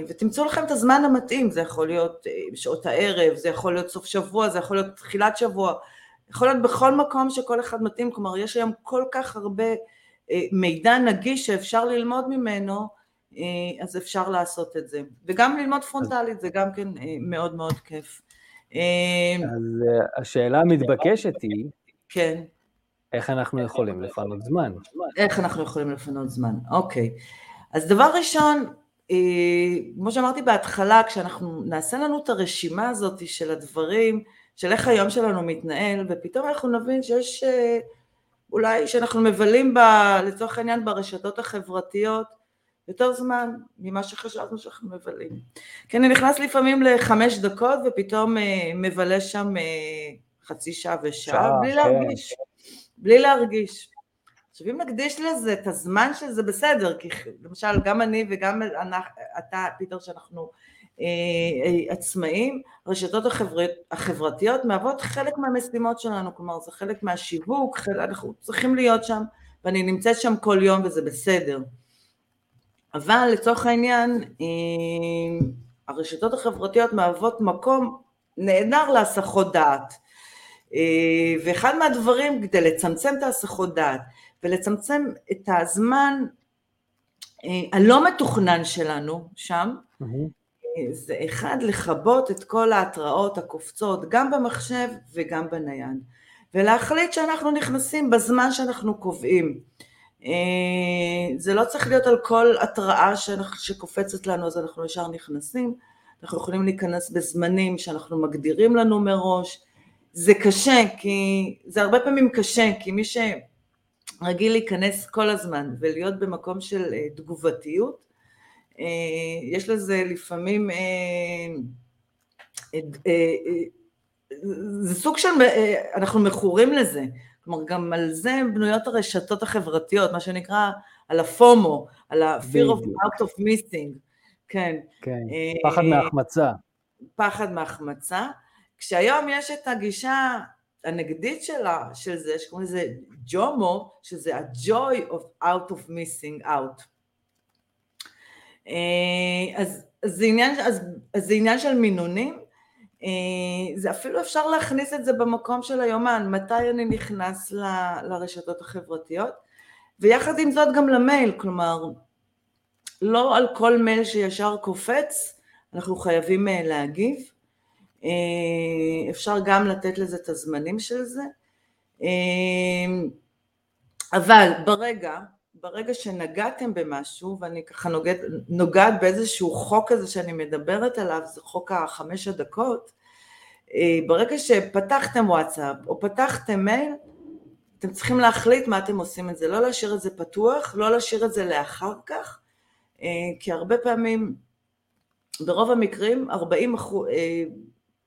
ותמצאו לכם את הזמן המתאים, זה יכול להיות בשעות הערב, זה יכול להיות סוף שבוע, זה יכול להיות תחילת שבוע, יכול להיות בכל מקום שכל אחד מתאים, כלומר יש היום כל כך הרבה מידע נגיש שאפשר ללמוד ממנו, אז אפשר לעשות את זה. וגם ללמוד פרונטלית זה גם כן מאוד מאוד כיף. אז אה, השאלה המתבקשת היא, כן. איך אנחנו יכולים לפנות זמן? איך אנחנו יכולים לפנות זמן, אוקיי. אז דבר ראשון, אה, כמו שאמרתי בהתחלה, כשאנחנו נעשה לנו את הרשימה הזאת של הדברים, של איך היום שלנו מתנהל, ופתאום אנחנו נבין שיש, אה, אולי שאנחנו מבלים ב, לצורך העניין ברשתות החברתיות, יותר זמן ממה שחשבנו שאנחנו מבלים. כן, אני נכנס לפעמים לחמש דקות ופתאום אה, מבלה שם אה, חצי שעה ושעה, בלי כן. להרגיש, בלי להרגיש. עכשיו אם נקדיש לזה את הזמן של זה בסדר, כי למשל גם אני וגם אתה, פיטר, שאנחנו עצמאים, הרשתות החבר... החברתיות מהוות חלק מהמשימות שלנו, כלומר זה חלק מהשיווק, חלק, אנחנו צריכים להיות שם, ואני נמצאת שם כל יום וזה בסדר. אבל לצורך העניין הרשתות החברתיות מהוות מקום נהדר להסחות דעת אה, ואחד מהדברים כדי לצמצם את ההסחות דעת ולצמצם את הזמן אה, הלא מתוכנן שלנו שם mm-hmm. זה אחד לכבות את כל ההתראות הקופצות גם במחשב וגם בנייד. ולהחליט שאנחנו נכנסים בזמן שאנחנו קובעים. אה, זה לא צריך להיות על כל התראה שקופצת לנו אז אנחנו ישר נכנסים, אנחנו יכולים להיכנס בזמנים שאנחנו מגדירים לנו מראש, זה קשה, כי זה הרבה פעמים קשה, כי מי שרגיל להיכנס כל הזמן ולהיות במקום של אה, תגובתיות, יש לזה לפעמים, זה סוג של, אנחנו מכורים לזה, כלומר, גם על זה בנויות הרשתות החברתיות, מה שנקרא, על הפומו, על ה-fear of out of missing, כן. כן, אה, פחד מהחמצה. פחד מהחמצה. כשהיום יש את הגישה הנגדית שלה, של זה, שקוראים לזה ג'ומו, שזה ה-joy of out of missing out. אה, אז, אז, זה עניין, אז, אז זה עניין של מינונים, אה, זה אפילו אפשר להכניס את זה במקום של היומן, מתי אני נכנס ל, לרשתות החברתיות, ויחד עם זאת גם למייל, כלומר, לא על כל מייל שישר קופץ, אנחנו חייבים אה, להגיב, אפשר גם לתת לזה את הזמנים של זה, אבל ברגע ברגע שנגעתם במשהו, ואני ככה נוגעת, נוגעת באיזשהו חוק הזה שאני מדברת עליו, זה חוק החמש הדקות, אה, ברגע שפתחתם וואטסאפ או פתחתם מייל, אתם צריכים להחליט מה אתם עושים את זה, לא להשאיר את זה פתוח, לא להשאיר את זה לאחר כך, אה, כי הרבה פעמים, ברוב המקרים, 40 אחוז, אה,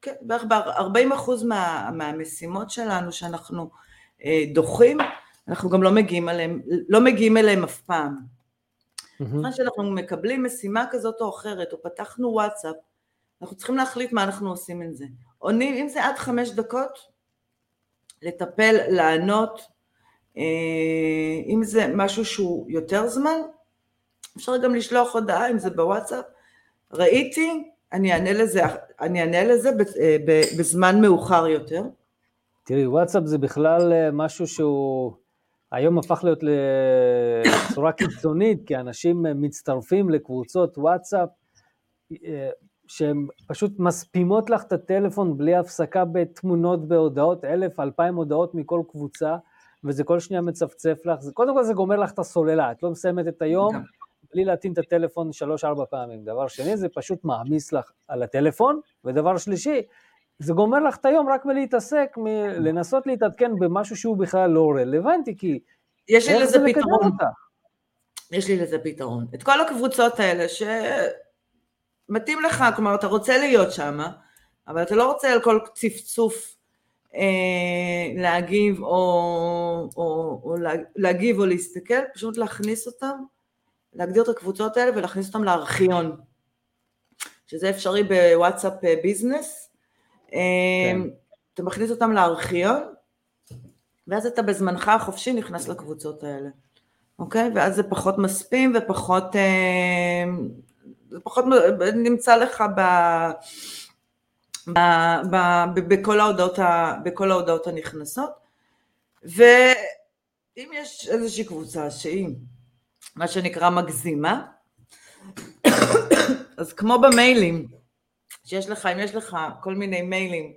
כן, בערך 40 אחוז מה, מהמשימות שלנו שאנחנו דוחים, אנחנו גם לא מגיעים אליהם, לא מגיעים אליהם אף פעם. אחרי שאנחנו מקבלים משימה כזאת או אחרת, או פתחנו וואטסאפ, אנחנו צריכים להחליט מה אנחנו עושים עם זה. עונים, אם זה עד חמש דקות, לטפל, לענות, אה, אם זה משהו שהוא יותר זמן, אפשר גם לשלוח הודעה, אם זה בוואטסאפ, ראיתי, אני אענה לזה, אני אענה לזה אה, בזמן מאוחר יותר. תראי, וואטסאפ זה בכלל אה, משהו שהוא היום הפך להיות לצורה קיצונית, כי אנשים מצטרפים לקבוצות וואטסאפ אה, שהן פשוט מספימות לך את הטלפון בלי הפסקה בתמונות, בהודעות, אלף, אלפיים הודעות מכל קבוצה, וזה כל שנייה מצפצף לך, זה, קודם כל זה גומר לך את הסוללה, את לא מסיימת את היום בלי להטעין את הטלפון שלוש-ארבע פעמים. דבר שני, זה פשוט מעמיס לך על הטלפון, ודבר שלישי, זה גומר לך את היום רק מלהתעסק, לנסות להתעדכן במשהו שהוא בכלל לא רלוונטי, כי יש לי לזה פתרון. יש לי לזה פתרון. את כל הקבוצות האלה שמתאים לך, כלומר אתה רוצה להיות שם, אבל אתה לא רוצה על כל צפצוף אה, להגיב או, או, או להגיב או להסתכל, פשוט להכניס אותם, להגדיר את הקבוצות האלה ולהכניס אותם לארכיון, שזה אפשרי בוואטסאפ ביזנס, כן. אתה מכניס אותם לארכיון, ואז אתה בזמנך החופשי נכנס לקבוצות האלה, אוקיי? ואז זה פחות מספים ופחות, אה, זה פחות נמצא לך ב... ב, ב, ב, בכל, ההודעות ה, בכל ההודעות הנכנסות ואם יש איזושהי קבוצה שהיא מה שנקרא מגזימה אז כמו במיילים שיש לך, אם יש לך כל מיני מיילים.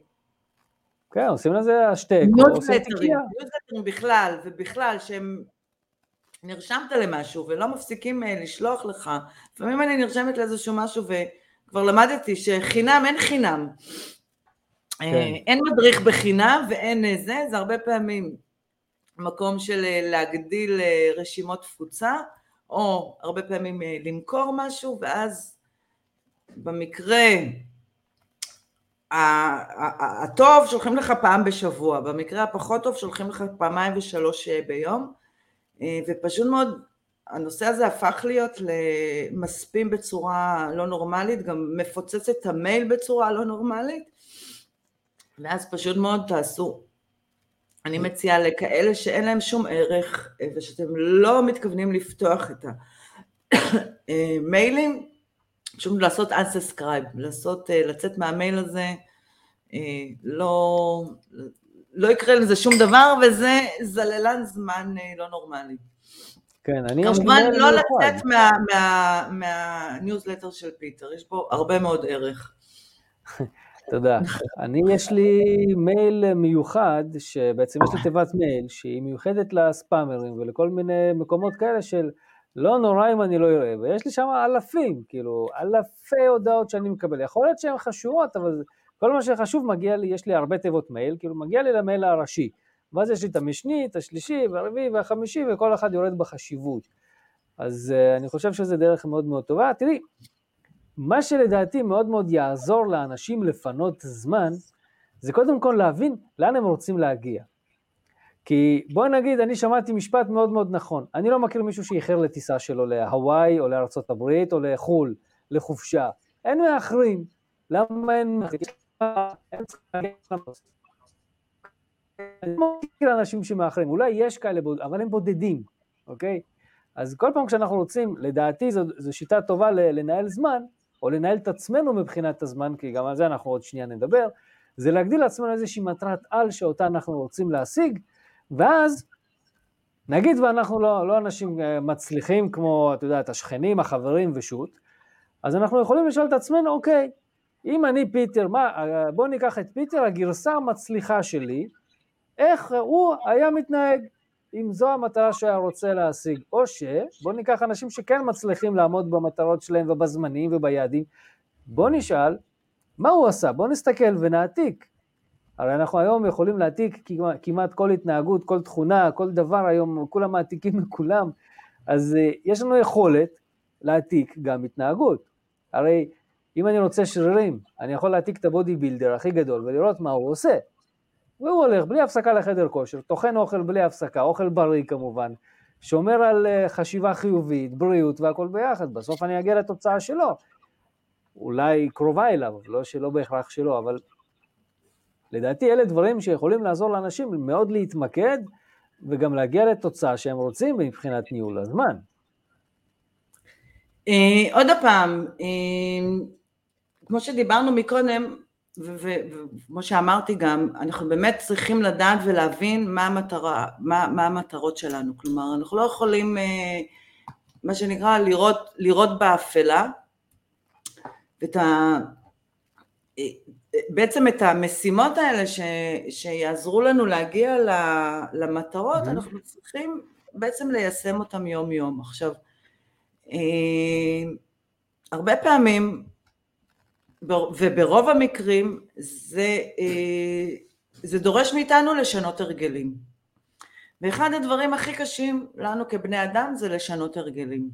כן, עושים לזה השטק. ניוזלטרים בכלל, ובכלל שהם, נרשמת למשהו ולא מפסיקים אה, לשלוח לך, לפעמים אני נרשמת לאיזשהו משהו וכבר למדתי שחינם אין חינם. אה, כן. אין מדריך בחינם ואין אה, זה, זה הרבה פעמים מקום של להגדיל רשימות תפוצה, או הרבה פעמים למכור משהו, ואז במקרה הטוב שולחים לך פעם בשבוע, במקרה הפחות טוב שולחים לך פעמיים ושלוש אה, ביום, אה, ופשוט מאוד הנושא הזה הפך להיות למספים בצורה לא נורמלית, גם מפוצץ את המייל בצורה לא נורמלית, ואז פשוט מאוד תעשו. אני מציעה לכאלה שאין להם שום ערך אה, ושאתם לא מתכוונים לפתוח את המיילים, פשוט לעשות unsubscribe, לעשות, אה, לצאת מהמייל הזה, אה, לא, לא יקרה לזה שום דבר, וזה זללן זמן אה, לא נורמלי. כן, אני... כמובן לא לצאת מהניוזלטר מה, של פיטר, יש בו הרבה מאוד ערך. תודה. אני, יש לי מייל מיוחד, שבעצם יש לי תיבת מייל, שהיא מיוחדת לספאמרים ולכל מיני מקומות כאלה של... לא נורא אם אני לא אראה, ויש לי שם אלפים, כאילו, אלפי הודעות שאני מקבל. יכול להיות שהן חשובות, אבל כל מה שחשוב מגיע לי, יש לי הרבה תיבות מייל, כאילו מגיע לי למייל הראשי. ואז יש לי את המשני, את השלישי, והרביעי והחמישי, וכל אחד יורד בחשיבות. אז uh, אני חושב שזו דרך מאוד מאוד טובה. תראי, מה שלדעתי מאוד מאוד יעזור לאנשים לפנות זמן, זה קודם כל להבין לאן הם רוצים להגיע. כי בוא נגיד, אני שמעתי משפט מאוד מאוד נכון, אני לא מכיר מישהו שאיחר לטיסה שלו להוואי או לארצות הברית או לחו"ל, לחופשה. אין מאחרים. למה אין מאחרים? אני לא מכיר אנשים שמאחרים, אולי יש כאלה, אבל הם בודדים, אוקיי? אז כל פעם כשאנחנו רוצים, לדעתי זו, זו שיטה טובה לנהל זמן, או לנהל את עצמנו מבחינת הזמן, כי גם על זה אנחנו עוד שנייה נדבר, זה להגדיל לעצמנו איזושהי מטרת על שאותה אנחנו רוצים להשיג, ואז נגיד ואנחנו לא, לא אנשים אה, מצליחים כמו, אתה יודע, את השכנים, החברים ושות', אז אנחנו יכולים לשאול את עצמנו, אוקיי, אם אני פיטר, מה, אה, בואו ניקח את פיטר, הגרסה המצליחה שלי, איך הוא היה מתנהג, אם זו המטרה שהיה רוצה להשיג, או שבואו ניקח אנשים שכן מצליחים לעמוד במטרות שלהם ובזמנים וביעדים, בואו נשאל, מה הוא עשה? בואו נסתכל ונעתיק. הרי אנחנו היום יכולים להעתיק כמעט כל התנהגות, כל תכונה, כל דבר היום, כולם מעתיקים מכולם, אז uh, יש לנו יכולת להעתיק גם התנהגות. הרי אם אני רוצה שרירים, אני יכול להעתיק את הבודי בילדר הכי גדול ולראות מה הוא עושה. והוא הולך בלי הפסקה לחדר כושר, טוחן אוכל בלי הפסקה, אוכל בריא כמובן, שומר על uh, חשיבה חיובית, בריאות והכל ביחד, בסוף אני אגיע לתוצאה שלו. אולי קרובה אליו, לא שלא בהכרח שלו, אבל לדעתי אלה דברים שיכולים לעזור לאנשים מאוד להתמקד וגם להגיע לתוצאה שהם רוצים מבחינת ניהול הזמן. אה, עוד פעם, אה, כמו שדיברנו מקודם, וכמו שאמרתי גם, אנחנו באמת צריכים לדעת ולהבין מה, המטרה, מה, מה המטרות שלנו. כלומר, אנחנו לא יכולים, אה, מה שנקרא, לראות, לראות באפלה, ואת ה... בעצם את המשימות האלה ש, שיעזרו לנו להגיע למטרות, mm-hmm. אנחנו צריכים בעצם ליישם אותם יום יום. עכשיו, אה, הרבה פעמים, וברוב המקרים, זה, אה, זה דורש מאיתנו לשנות הרגלים. ואחד הדברים הכי קשים לנו כבני אדם זה לשנות הרגלים.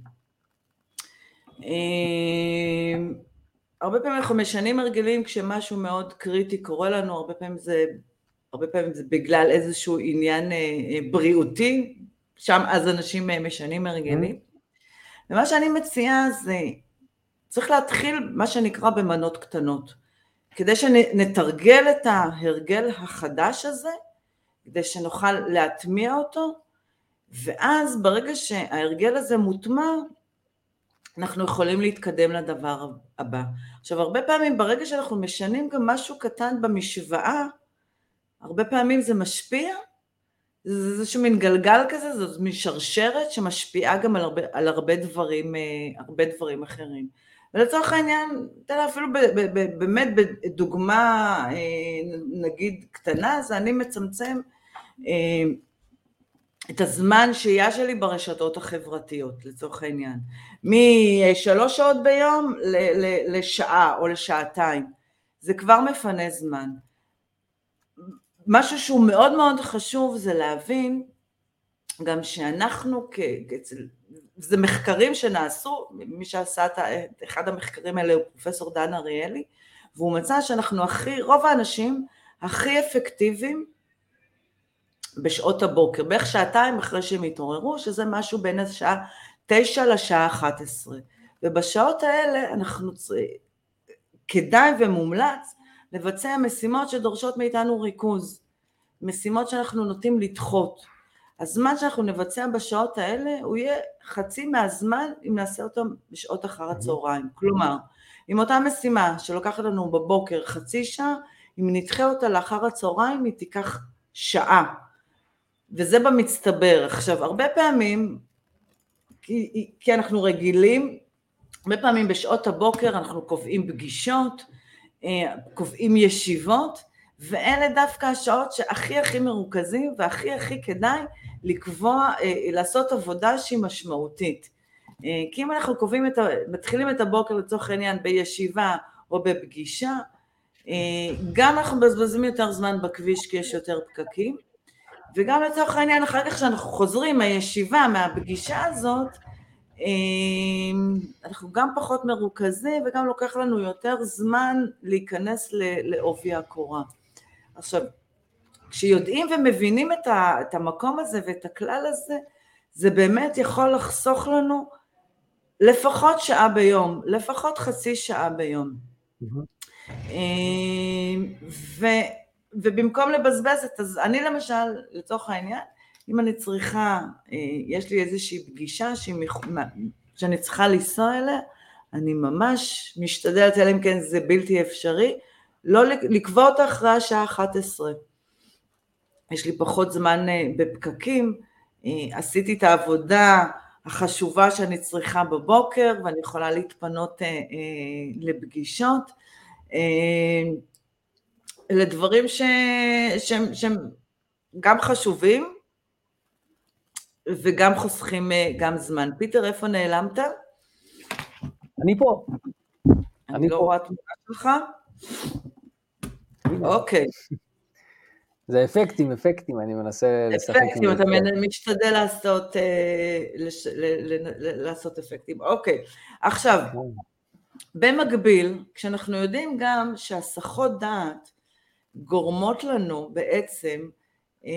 הרבה פעמים אנחנו משנים הרגלים כשמשהו מאוד קריטי קורה לנו, הרבה פעמים זה, הרבה פעמים זה בגלל איזשהו עניין אה, אה, בריאותי, שם אז אנשים אה, משנים הרגלים. Mm-hmm. ומה שאני מציעה זה, צריך להתחיל מה שנקרא במנות קטנות, כדי שנתרגל את ההרגל החדש הזה, כדי שנוכל להטמיע אותו, ואז ברגע שההרגל הזה מוטמע, אנחנו יכולים להתקדם לדבר הבא. עכשיו הרבה פעמים ברגע שאנחנו משנים גם משהו קטן במשוואה, הרבה פעמים זה משפיע, זה איזשהו מין גלגל כזה, זאת מין שרשרת שמשפיעה גם על הרבה, על הרבה, דברים, אה, הרבה דברים אחרים. ולצורך העניין, תראה אפילו ב, ב, ב, באמת בדוגמה אה, נגיד קטנה, זה אני מצמצם אה, את הזמן שהייה שלי ברשתות החברתיות לצורך העניין, משלוש שעות ביום לשעה או לשעתיים, זה כבר מפנה זמן. משהו שהוא מאוד מאוד חשוב זה להבין גם שאנחנו, כ... זה מחקרים שנעשו, מי שעשה את אחד המחקרים האלה הוא פרופסור דן אריאלי, והוא מצא שאנחנו הכי, רוב האנשים הכי אפקטיביים בשעות הבוקר, בערך שעתיים אחרי שהם התעוררו, שזה משהו בין השעה תשע לשעה אחת עשרה. ובשעות האלה אנחנו צריכים, כדאי ומומלץ לבצע משימות שדורשות מאיתנו ריכוז, משימות שאנחנו נוטים לדחות. הזמן שאנחנו נבצע בשעות האלה הוא יהיה חצי מהזמן אם נעשה אותו בשעות אחר הצהריים. כלומר, אם אותה משימה שלוקחת לנו בבוקר חצי שעה, אם נדחה אותה לאחר הצהריים היא תיקח שעה. וזה במצטבר. עכשיו, הרבה פעמים, כי, כי אנחנו רגילים, הרבה פעמים בשעות הבוקר אנחנו קובעים פגישות, אה, קובעים ישיבות, ואלה דווקא השעות שהכי הכי מרוכזים והכי הכי כדאי לקבוע, אה, לעשות עבודה שהיא משמעותית. אה, כי אם אנחנו קובעים את ה... מתחילים את הבוקר לצורך העניין בישיבה או בפגישה, גם אנחנו מבזבזים יותר זמן בכביש כי יש יותר פקקים, וגם לצורך העניין, אחר כך כשאנחנו חוזרים מהישיבה, מהפגישה הזאת, אמ, אנחנו גם פחות מרוכזים וגם לוקח לנו יותר זמן להיכנס לעובי הקורה. עכשיו, כשיודעים ומבינים את, המקום הזה ואת הכלל הזה, זה באמת יכול לחסוך לנו לפחות שעה ביום, לפחות חצי שעה ביום. Mm-hmm. ובמקום לבזבז את, אז אני למשל, לצורך העניין, אם אני צריכה, אה, יש לי איזושהי פגישה שאני צריכה לנסוע אליה, אני ממש משתדלת, אלא אם כן זה בלתי אפשרי, לא לקבוע אותה אחרי השעה 11. יש לי פחות זמן אה, בפקקים, אה, עשיתי את העבודה החשובה שאני צריכה בבוקר ואני יכולה להתפנות לפגישות. אלה דברים שהם, שהם גם חשובים וגם חוסכים אה, גם זמן. פיטר, איפה נעלמת? אני פה. אני לא רואה תמונה שלך? אוקיי. זה אפקטים, אפקטים, אני מנסה לשחק עם. אפקטים, אתה משתדל לעשות, אה, לעשות אפקטים. אוקיי, עכשיו, במקביל, כשאנחנו יודעים גם שהסחות דעת גורמות לנו בעצם, אה,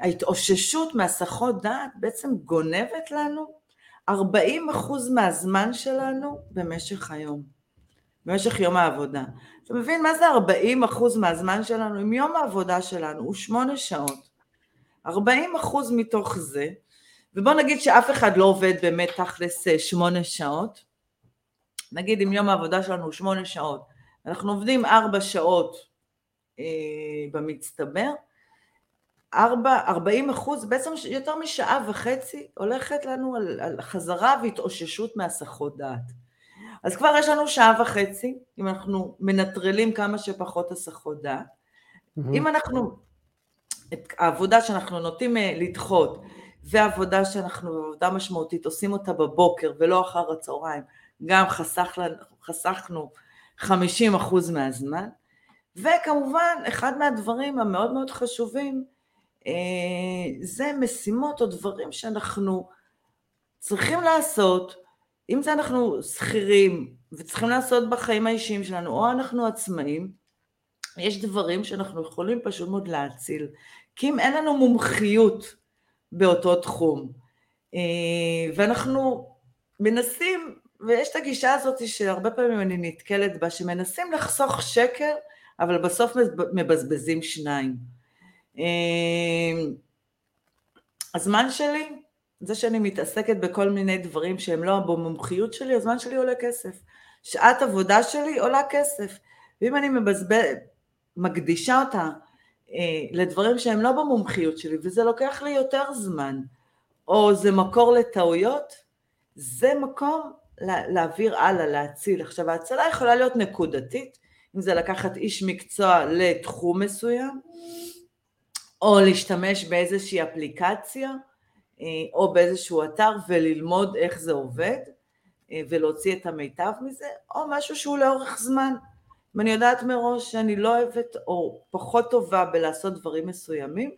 ההתאוששות מהסחות דעת בעצם גונבת לנו 40 אחוז מהזמן שלנו במשך היום, במשך יום העבודה. אתה מבין מה זה 40 אחוז מהזמן שלנו? אם יום העבודה שלנו הוא שמונה שעות, 40 אחוז מתוך זה, ובוא נגיד שאף אחד לא עובד באמת תכלס אה, שמונה שעות, נגיד אם יום העבודה שלנו הוא שמונה שעות, אנחנו עובדים ארבע שעות אה, במצטבר, 4, 40 אחוז, בעצם יותר משעה וחצי הולכת לנו על, על חזרה והתאוששות מהסחות דעת. אז כבר יש לנו שעה וחצי, אם אנחנו מנטרלים כמה שפחות הסחות דעת. Mm-hmm. אם אנחנו, את העבודה שאנחנו נוטים אה, לדחות, ועבודה שאנחנו, עבודה משמעותית, עושים אותה בבוקר ולא אחר הצהריים, גם חסך, חסכנו 50 אחוז מהזמן. וכמובן, אחד מהדברים המאוד מאוד חשובים, אה, זה משימות או דברים שאנחנו צריכים לעשות, אם זה אנחנו שכירים וצריכים לעשות בחיים האישיים שלנו, או אנחנו עצמאים, יש דברים שאנחנו יכולים פשוט מאוד להציל. כי אם אין לנו מומחיות באותו תחום, אה, ואנחנו מנסים, ויש את הגישה הזאת שהרבה פעמים אני נתקלת בה, שמנסים לחסוך שקר אבל בסוף מבזבזים שניים. אמ, הזמן שלי, זה שאני מתעסקת בכל מיני דברים שהם לא במומחיות שלי, הזמן שלי עולה כסף. שעת עבודה שלי עולה כסף. ואם אני מבזבז, מקדישה אותה אה, לדברים שהם לא במומחיות שלי, וזה לוקח לי יותר זמן, או זה מקור לטעויות, זה מקום להעביר הלאה, להציל. עכשיו ההצלה יכולה להיות נקודתית, אם זה לקחת איש מקצוע לתחום מסוים, או להשתמש באיזושהי אפליקציה, אה, או באיזשהו אתר וללמוד איך זה עובד, אה, ולהוציא את המיטב מזה, או משהו שהוא לאורך זמן. אם אני יודעת מראש שאני לא אוהבת או פחות טובה בלעשות דברים מסוימים,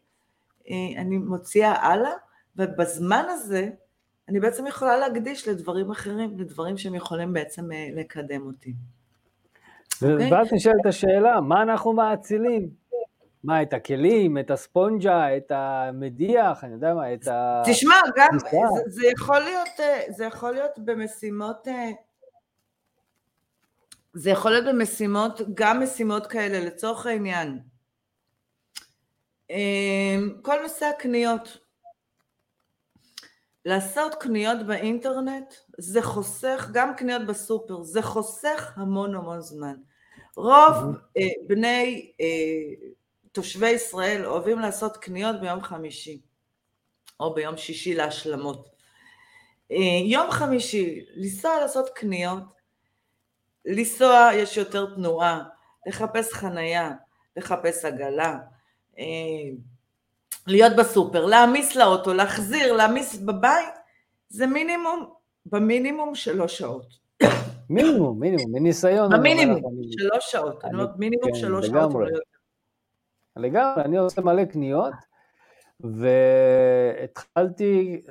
אה, אני מוציאה הלאה, ובזמן הזה אני בעצם יכולה להקדיש לדברים אחרים, לדברים שהם יכולים בעצם לקדם אותי. אוקיי? ואז נשאלת השאלה, מה אנחנו מאצילים? מה, את הכלים, את הספונג'ה, את המדיח, אני יודע מה, את ה... תשמע, גם, זה, זה יכול להיות, אה, זה יכול להיות במשימות, אה, זה יכול להיות במשימות, גם משימות כאלה, לצורך העניין. אה, כל נושא הקניות, לעשות קניות באינטרנט זה חוסך, גם קניות בסופר, זה חוסך המון המון זמן. רוב אה, בני אה, תושבי ישראל אוהבים לעשות קניות ביום חמישי, או ביום שישי להשלמות. אה, יום חמישי, לנסוע לעשות קניות, לנסוע יש יותר תנועה, לחפש חנייה, לחפש עגלה, אה, להיות בסופר, להעמיס לאוטו, להחזיר, להעמיס בבית, זה מינימום, במינימום שלוש שעות. מינימום, מינימום, מניסיון. במינימום, שלוש שעות, אני אומרת מינימום כן, שלוש שעות. לגמרי, אני עושה מלא קניות, והתחלתי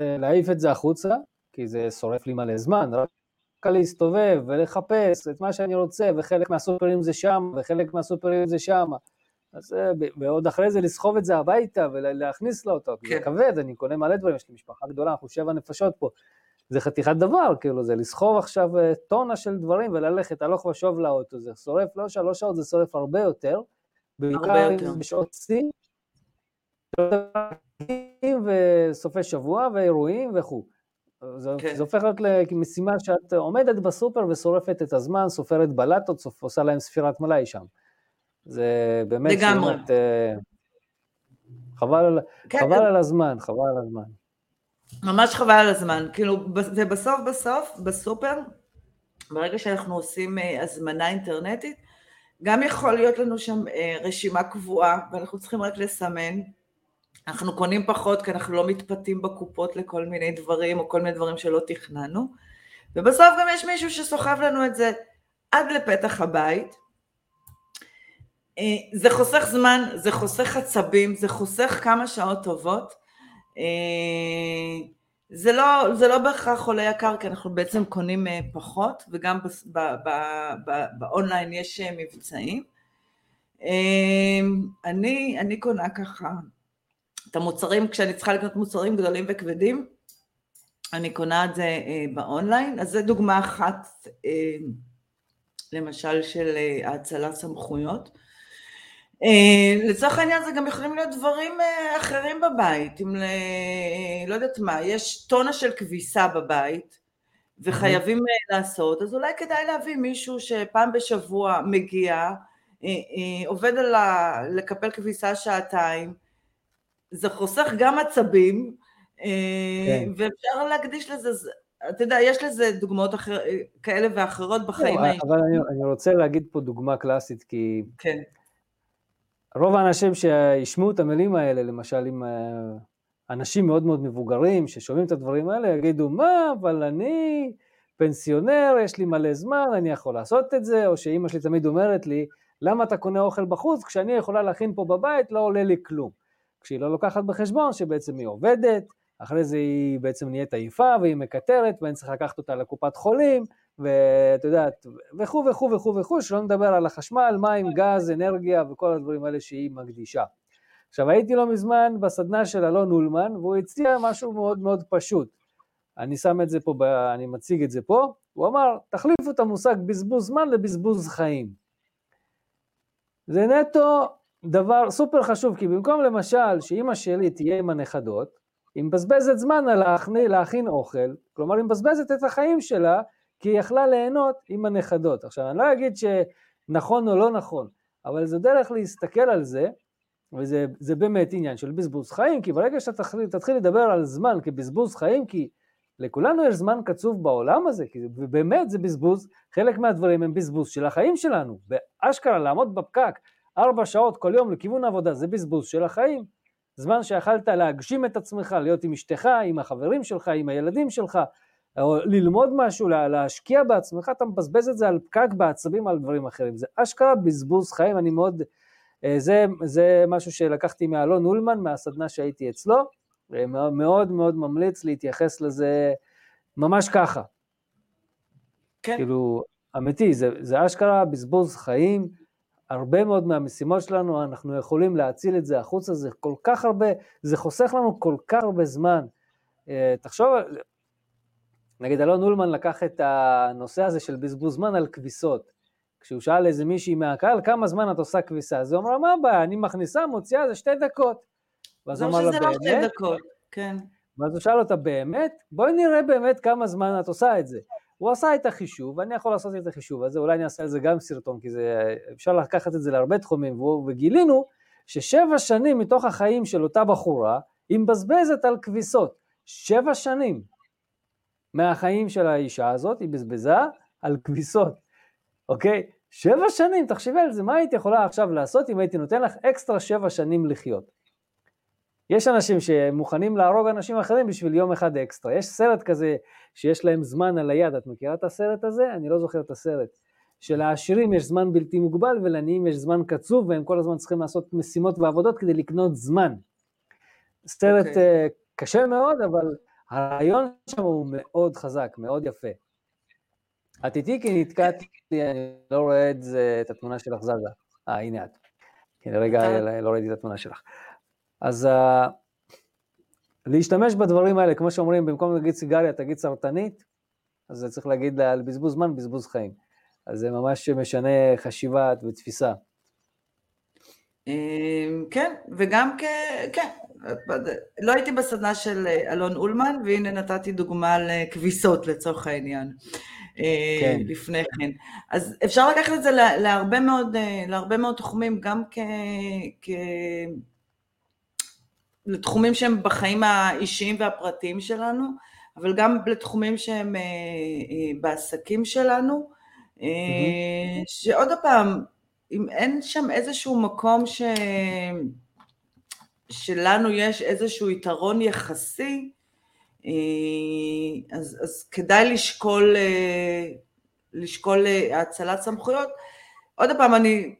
אה, להעיף את זה החוצה, כי זה שורף לי מלא זמן, רק להסתובב ולחפש את מה שאני רוצה, וחלק מהסופרים זה שם, וחלק מהסופרים זה שם. אז אה, ועוד אחרי זה לסחוב את זה הביתה ולהכניס לאוטו, כן. זה כבד, אני קונה מלא דברים, יש לי משפחה גדולה, אנחנו שבע נפשות פה, זה חתיכת דבר, כאילו, זה לסחוב עכשיו אה, טונה של דברים וללכת הלוך ושוב לאוטו, זה שורף לא שלוש שעות, זה שורף הרבה יותר, בעיקר בשעות שיא, וסופי שבוע ואירועים וכו'. זה, כן. זה הופך להיות למשימה שאת עומדת בסופר ושורפת את הזמן, סופרת בלטות, עושה להם ספירת מלאי שם. זה באמת... לגמרי. שמת, אה, חבל, על, כן. חבל על הזמן, חבל על הזמן. ממש חבל על הזמן. כאילו, זה בסוף בסוף, בסופר, ברגע שאנחנו עושים אה, הזמנה אינטרנטית, גם יכול להיות לנו שם אה, רשימה קבועה, ואנחנו צריכים רק לסמן. אנחנו קונים פחות כי אנחנו לא מתפתים בקופות לכל מיני דברים, או כל מיני דברים שלא תכננו. ובסוף גם יש מישהו שסוחב לנו את זה עד לפתח הבית. אה, זה חוסך זמן, זה חוסך עצבים, זה חוסך כמה שעות טובות. זה לא, זה לא בהכרח עולה יקר, כי אנחנו בעצם קונים אה, פחות, וגם באונליין יש אה, מבצעים. אני, אני קונה ככה את המוצרים, כשאני צריכה לקנות מוצרים גדולים וכבדים, אני קונה את זה אה, באונליין, אז זו דוגמה אחת, למשל של האצלת סמכויות. אה, לצורך העניין זה גם יכולים להיות דברים אה, אחרים בבית, אם ל... לא יודעת מה, יש טונה של כביסה בבית וחייבים אה, לעשות, אז אולי כדאי להביא מישהו שפעם בשבוע מגיע, עובד על ה... לקפל כביסה שעתיים, זה חוסך גם עצבים, כן. ואפשר להקדיש לזה, אתה יודע, יש לזה דוגמאות אחר, כאלה ואחרות בחיים האישיים. אבל אני, אני רוצה להגיד פה דוגמה קלאסית, כי... כן. רוב האנשים שישמעו את המילים האלה, למשל עם אה, אנשים מאוד מאוד מבוגרים ששומעים את הדברים האלה, יגידו, מה, אבל אני פנסיונר, יש לי מלא זמן, אני יכול לעשות את זה, או שאימא שלי תמיד אומרת לי, למה אתה קונה אוכל בחוץ כשאני יכולה להכין פה בבית, לא עולה לי כלום. כשהיא לא לוקחת בחשבון שבעצם היא עובדת, אחרי זה היא בעצם נהיית עייפה והיא מקטרת ואני צריך לקחת אותה לקופת חולים, ואת יודעת, וכו' וכו' וכו' וכו', שלא נדבר על החשמל, מים, גז, אנרגיה וכל הדברים האלה שהיא מקדישה. עכשיו הייתי לא מזמן בסדנה של אלון אולמן, והוא הציע משהו מאוד מאוד פשוט. אני שם את זה פה, אני מציג את זה פה, הוא אמר, תחליפו את המושג בזבוז זמן לבזבוז חיים. זה נטו דבר סופר חשוב, כי במקום למשל שאימא שלי תהיה עם הנכדות, היא מבזבזת זמן על להכין, להכין אוכל, כלומר היא מבזבזת את החיים שלה כי היא יכלה ליהנות עם הנכדות. עכשיו, אני לא אגיד שנכון או לא נכון, אבל זו דרך להסתכל על זה, וזה באמת עניין של בזבוז חיים, כי ברגע שאתה תתחיל לדבר על זמן כבזבוז חיים, כי לכולנו יש זמן קצוב בעולם הזה, כי באמת זה בזבוז, חלק מהדברים הם בזבוז של החיים שלנו, ואשכרה לעמוד בפקק ארבע שעות כל יום לכיוון העבודה, זה בזבוז של החיים. זמן שיכלת להגשים את עצמך, להיות עם אשתך, עם החברים שלך, עם הילדים שלך, או ללמוד משהו, להשקיע בעצמך, אתה מבזבז את זה על פקק בעצבים, על דברים אחרים. זה אשכרה בזבוז חיים, אני מאוד, אה, זה, זה משהו שלקחתי מאלון אולמן, מהסדנה שהייתי אצלו, מאוד מאוד ממליץ להתייחס לזה ממש ככה. כן. כאילו, אמיתי, זה, זה אשכרה בזבוז חיים, הרבה מאוד מהמשימות שלנו, אנחנו יכולים להציל את זה החוצה, זה כל כך הרבה, זה חוסך לנו כל כך הרבה זמן. אה, תחשוב, נגיד אלון אולמן לקח את הנושא הזה של בזבוז זמן על כביסות. כשהוא שאל איזה מישהי מהקהל, כמה זמן את עושה כביסה? אז היא אמרה, מה הבעיה, אני מכניסה, מוציאה, זה שתי דקות. ואז הוא אמר לה, באמת? לא שתי דקות, כן. ואז הוא שאל אותה, באמת? בואי נראה באמת כמה זמן את עושה את זה. הוא עשה את החישוב, ואני יכול לעשות את החישוב הזה, אולי אני אעשה על זה גם סרטון, כי זה, אפשר לקחת את זה להרבה תחומים, וגילינו ששבע שנים מתוך החיים של אותה בחורה, היא מבזבזת על כביסות. שבע שנים. מהחיים של האישה הזאת, היא בזבזה על כביסות, אוקיי? שבע שנים, תחשבי על זה, מה היית יכולה עכשיו לעשות אם הייתי נותן לך אקסטרה שבע שנים לחיות? יש אנשים שמוכנים להרוג אנשים אחרים בשביל יום אחד אקסטרה. יש סרט כזה שיש להם זמן על היד, את מכירה את הסרט הזה? אני לא זוכר את הסרט. שלעשירים יש זמן בלתי מוגבל ולעניים יש זמן קצוב והם כל הזמן צריכים לעשות משימות ועבודות כדי לקנות זמן. סרט okay. אוקיי. uh, קשה מאוד, אבל הרעיון שם הוא מאוד חזק, מאוד יפה. את איתי כי נתקעתי, אני לא רואה את, זה, את התמונה שלך זזה. אה, הנה את. כן, רגע, לא ראיתי את התמונה שלך. אז uh, להשתמש בדברים האלה, כמו שאומרים, במקום להגיד סיגריה, תגיד סרטנית, אז זה צריך להגיד על בזבוז זמן, בזבוז חיים. אז זה ממש משנה חשיבה ותפיסה. כן, וגם כ... כן, לא הייתי בסדנה של אלון אולמן, והנה נתתי דוגמה לכביסות לצורך העניין. כן. לפני כן. אז אפשר לקחת את זה להרבה מאוד, להרבה מאוד תחומים, גם כ... כ... לתחומים שהם בחיים האישיים והפרטיים שלנו, אבל גם לתחומים שהם בעסקים שלנו, mm-hmm. שעוד פעם, אם אין שם איזשהו מקום ש... שלנו יש איזשהו יתרון יחסי, אה, אז, אז כדאי לשקול, אה, לשקול אה, האצלת סמכויות. עוד פעם, אני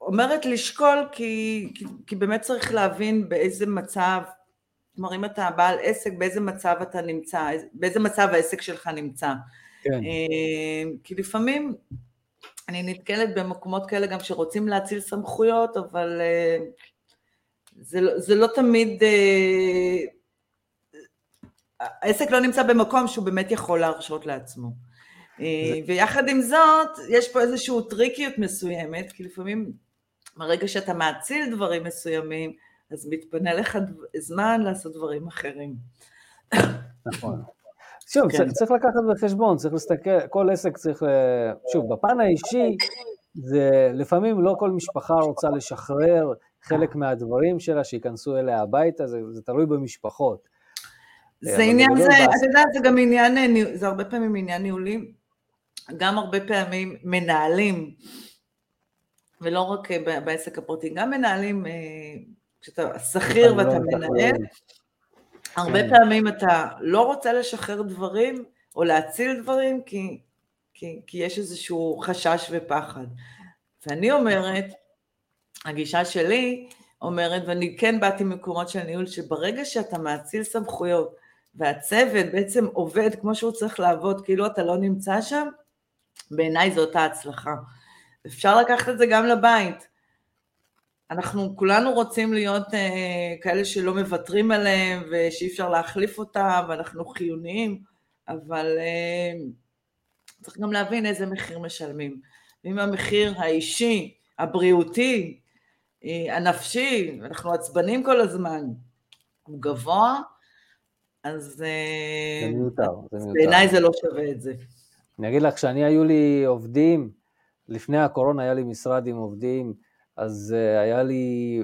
אומרת לשקול כי, כי, כי באמת צריך להבין באיזה מצב, כלומר אם אתה בעל עסק, באיזה מצב אתה נמצא, באיזה מצב העסק שלך נמצא. כן. כי לפעמים אני נתקלת במקומות כאלה גם שרוצים להציל סמכויות, אבל זה, לא, זה לא תמיד, העסק לא נמצא במקום שהוא באמת יכול להרשות לעצמו. זה... ויחד עם זאת, יש פה איזושהי טריקיות מסוימת, כי לפעמים ברגע שאתה מאציל דברים מסוימים, אז מתפנה לך זמן לעשות דברים אחרים. נכון. שוב, כן. צריך, צריך לקחת בחשבון, צריך להסתכל, כל עסק צריך, שוב, בפן האישי, זה לפעמים לא כל משפחה רוצה לשחרר חלק מהדברים שלה שייכנסו אליה הביתה, זה, זה תלוי במשפחות. זה עניין, זה, אתה יודע, זה גם עניין, זה הרבה פעמים עניין ניהולי, גם הרבה פעמים מנהלים, ולא רק בעסק הפרטי, גם מנהלים, אה, כשאתה שכיר ואתה מנהל, הרבה כן. פעמים אתה לא רוצה לשחרר דברים או להציל דברים כי, כי, כי יש איזשהו חשש ופחד. ואני אומרת, הגישה שלי אומרת, ואני כן באתי ממקומות של ניהול, שברגע שאתה מאציל סמכויות והצוות בעצם עובד כמו שהוא צריך לעבוד, כאילו אתה לא נמצא שם, בעיניי זאת ההצלחה. אפשר לקחת את זה גם לבית. אנחנו כולנו רוצים להיות אה, כאלה שלא מוותרים עליהם ושאי אפשר להחליף אותם ואנחנו חיוניים, אבל אה, צריך גם להבין איזה מחיר משלמים. ואם המחיר האישי, הבריאותי, אה, הנפשי, אנחנו עצבנים כל הזמן, הוא גבוה, אז בעיניי זה לא שווה את זה. אני אגיד לך, כשאני היו לי עובדים, לפני הקורונה היה לי משרד עם עובדים, אז uh, היה לי,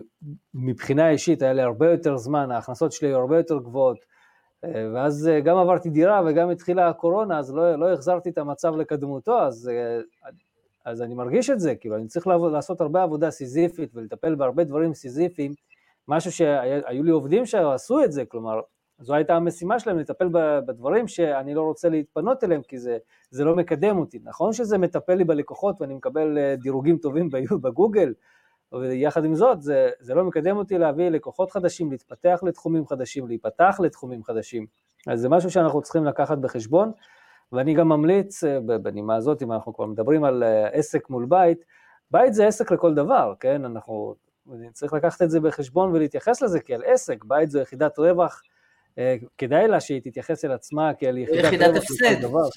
מבחינה אישית, היה לי הרבה יותר זמן, ההכנסות שלי היו הרבה יותר גבוהות, uh, ואז uh, גם עברתי דירה וגם התחילה הקורונה, אז לא, לא החזרתי את המצב לקדמותו, אז, אז אני מרגיש את זה, כאילו, אני צריך לעבוד, לעשות הרבה עבודה סיזיפית ולטפל בהרבה דברים סיזיפיים, משהו שהיו לי עובדים שעשו את זה, כלומר, זו הייתה המשימה שלהם, לטפל בדברים שאני לא רוצה להתפנות אליהם, כי זה, זה לא מקדם אותי. נכון שזה מטפל לי בלקוחות ואני מקבל דירוגים טובים בגוגל, ויחד עם זאת, זה, זה לא מקדם אותי להביא לקוחות חדשים, להתפתח לתחומים חדשים, להיפתח לתחומים חדשים. אז זה משהו שאנחנו צריכים לקחת בחשבון, ואני גם ממליץ, אה, בנימה הזאת, אם אנחנו כבר מדברים על אה, עסק מול בית, בית זה עסק לכל דבר, כן? אנחנו צריך לקחת את זה בחשבון ולהתייחס לזה כאל עסק, בית זו יחידת רווח, אה, כדאי לה שהיא תתייחס אל עצמה כאל יחידת, יחידת רווח לכל דבר.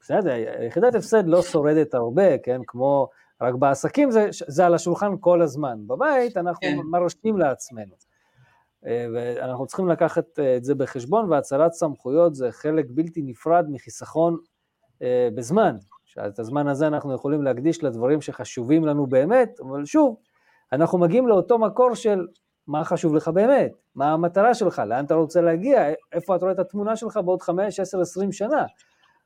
בסדר, יחידת הפסד לא שורדת הרבה, כן? כמו רק בעסקים זה, זה על השולחן כל הזמן, בבית אנחנו כן. מרשים לעצמנו. אה, ואנחנו צריכים לקחת אה, את זה בחשבון, והצלת סמכויות זה חלק בלתי נפרד מחיסכון אה, בזמן. שאת הזמן הזה אנחנו יכולים להקדיש לדברים שחשובים לנו באמת, אבל שוב, אנחנו מגיעים לאותו מקור של מה חשוב לך באמת, מה המטרה שלך, לאן אתה רוצה להגיע, איפה אתה רואה את התמונה שלך בעוד 5, 10, 20 שנה.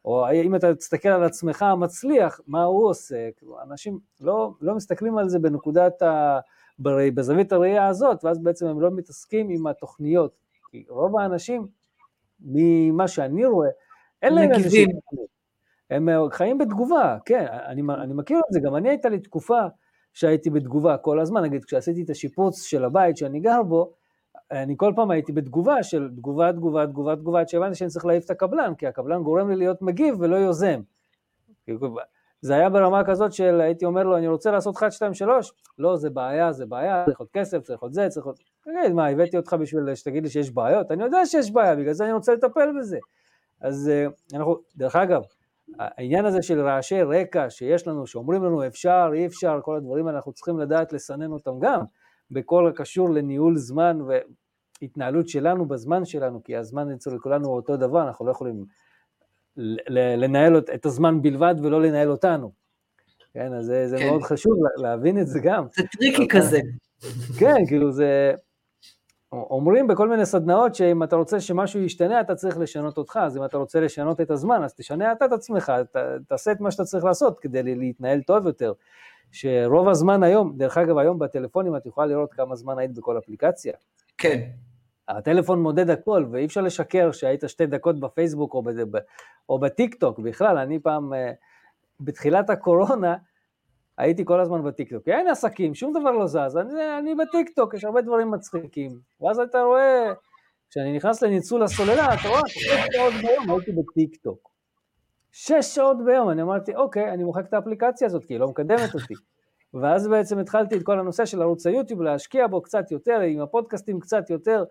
או אם אתה תסתכל על עצמך המצליח, מה הוא עושה, אנשים לא, לא מסתכלים על זה בנקודת ה... בזווית הראייה הזאת, ואז בעצם הם לא מתעסקים עם התוכניות. כי רוב האנשים, ממה שאני רואה, אין להם איזושהי... הם חיים בתגובה, כן, אני, אני מכיר את זה, גם אני הייתה לי תקופה שהייתי בתגובה כל הזמן, נגיד כשעשיתי את השיפוץ של הבית שאני גר בו, אני כל פעם הייתי בתגובה של תגובה, תגובה, תגובה, תגובה, עד שהבנתי שאני צריך להעיף את הקבלן, כי הקבלן גורם לי להיות מגיב ולא יוזם. זה היה ברמה כזאת של הייתי אומר לו, אני רוצה לעשות 1, 2, 3, לא, זה בעיה, זה בעיה, צריך עוד כסף, צריך עוד זה, צריך עוד... תגיד, מה, הבאתי אותך בשביל שתגיד לי שיש בעיות? אני יודע שיש בעיה, בגלל זה אני רוצה לטפל בזה. אז אה, אנחנו, דרך אגב, העניין הזה של רעשי רקע שיש לנו, שאומרים לנו אפשר, אי אפשר, כל הדברים האלה, אנחנו צריכים לדעת לסנן אותם גם, בכל הקשור לניהול זמן והתנהלות שלנו בזמן שלנו, כי הזמן אצל כולנו הוא אותו דבר, אנחנו לא יכולים לנהל את הזמן בלבד ולא לנהל אותנו. כן, אז זה, זה כן. מאוד חשוב להבין את זה גם. זה טריקי כזה. כן, כאילו זה... אומרים בכל מיני סדנאות שאם אתה רוצה שמשהו ישתנה, אתה צריך לשנות אותך, אז אם אתה רוצה לשנות את הזמן, אז תשנה אתה את עצמך, ת, תעשה את מה שאתה צריך לעשות כדי להתנהל טוב יותר. שרוב הזמן היום, דרך אגב היום בטלפונים את יכולה לראות כמה זמן היית בכל אפליקציה. כן. הטלפון מודד הכל, ואי אפשר לשקר שהיית שתי דקות בפייסבוק או, בד... או בטיק טוק, בכלל, אני פעם, אה, בתחילת הקורונה, הייתי כל הזמן בטיקטוק, אין עסקים, שום דבר לא זז, אני, אני בטיקטוק, יש הרבה דברים מצחיקים. ואז אתה רואה, כשאני נכנס לניצול הסוללה, אתה רואה, שש שעות ביום הייתי בטיקטוק. שש שעות ביום, אני אמרתי, אוקיי, אני מוחק את האפליקציה הזאת, כי היא לא מקדמת אותי. ואז בעצם התחלתי את כל הנושא של ערוץ היוטיוב, להשקיע בו קצת יותר, עם הפודקאסטים קצת יותר,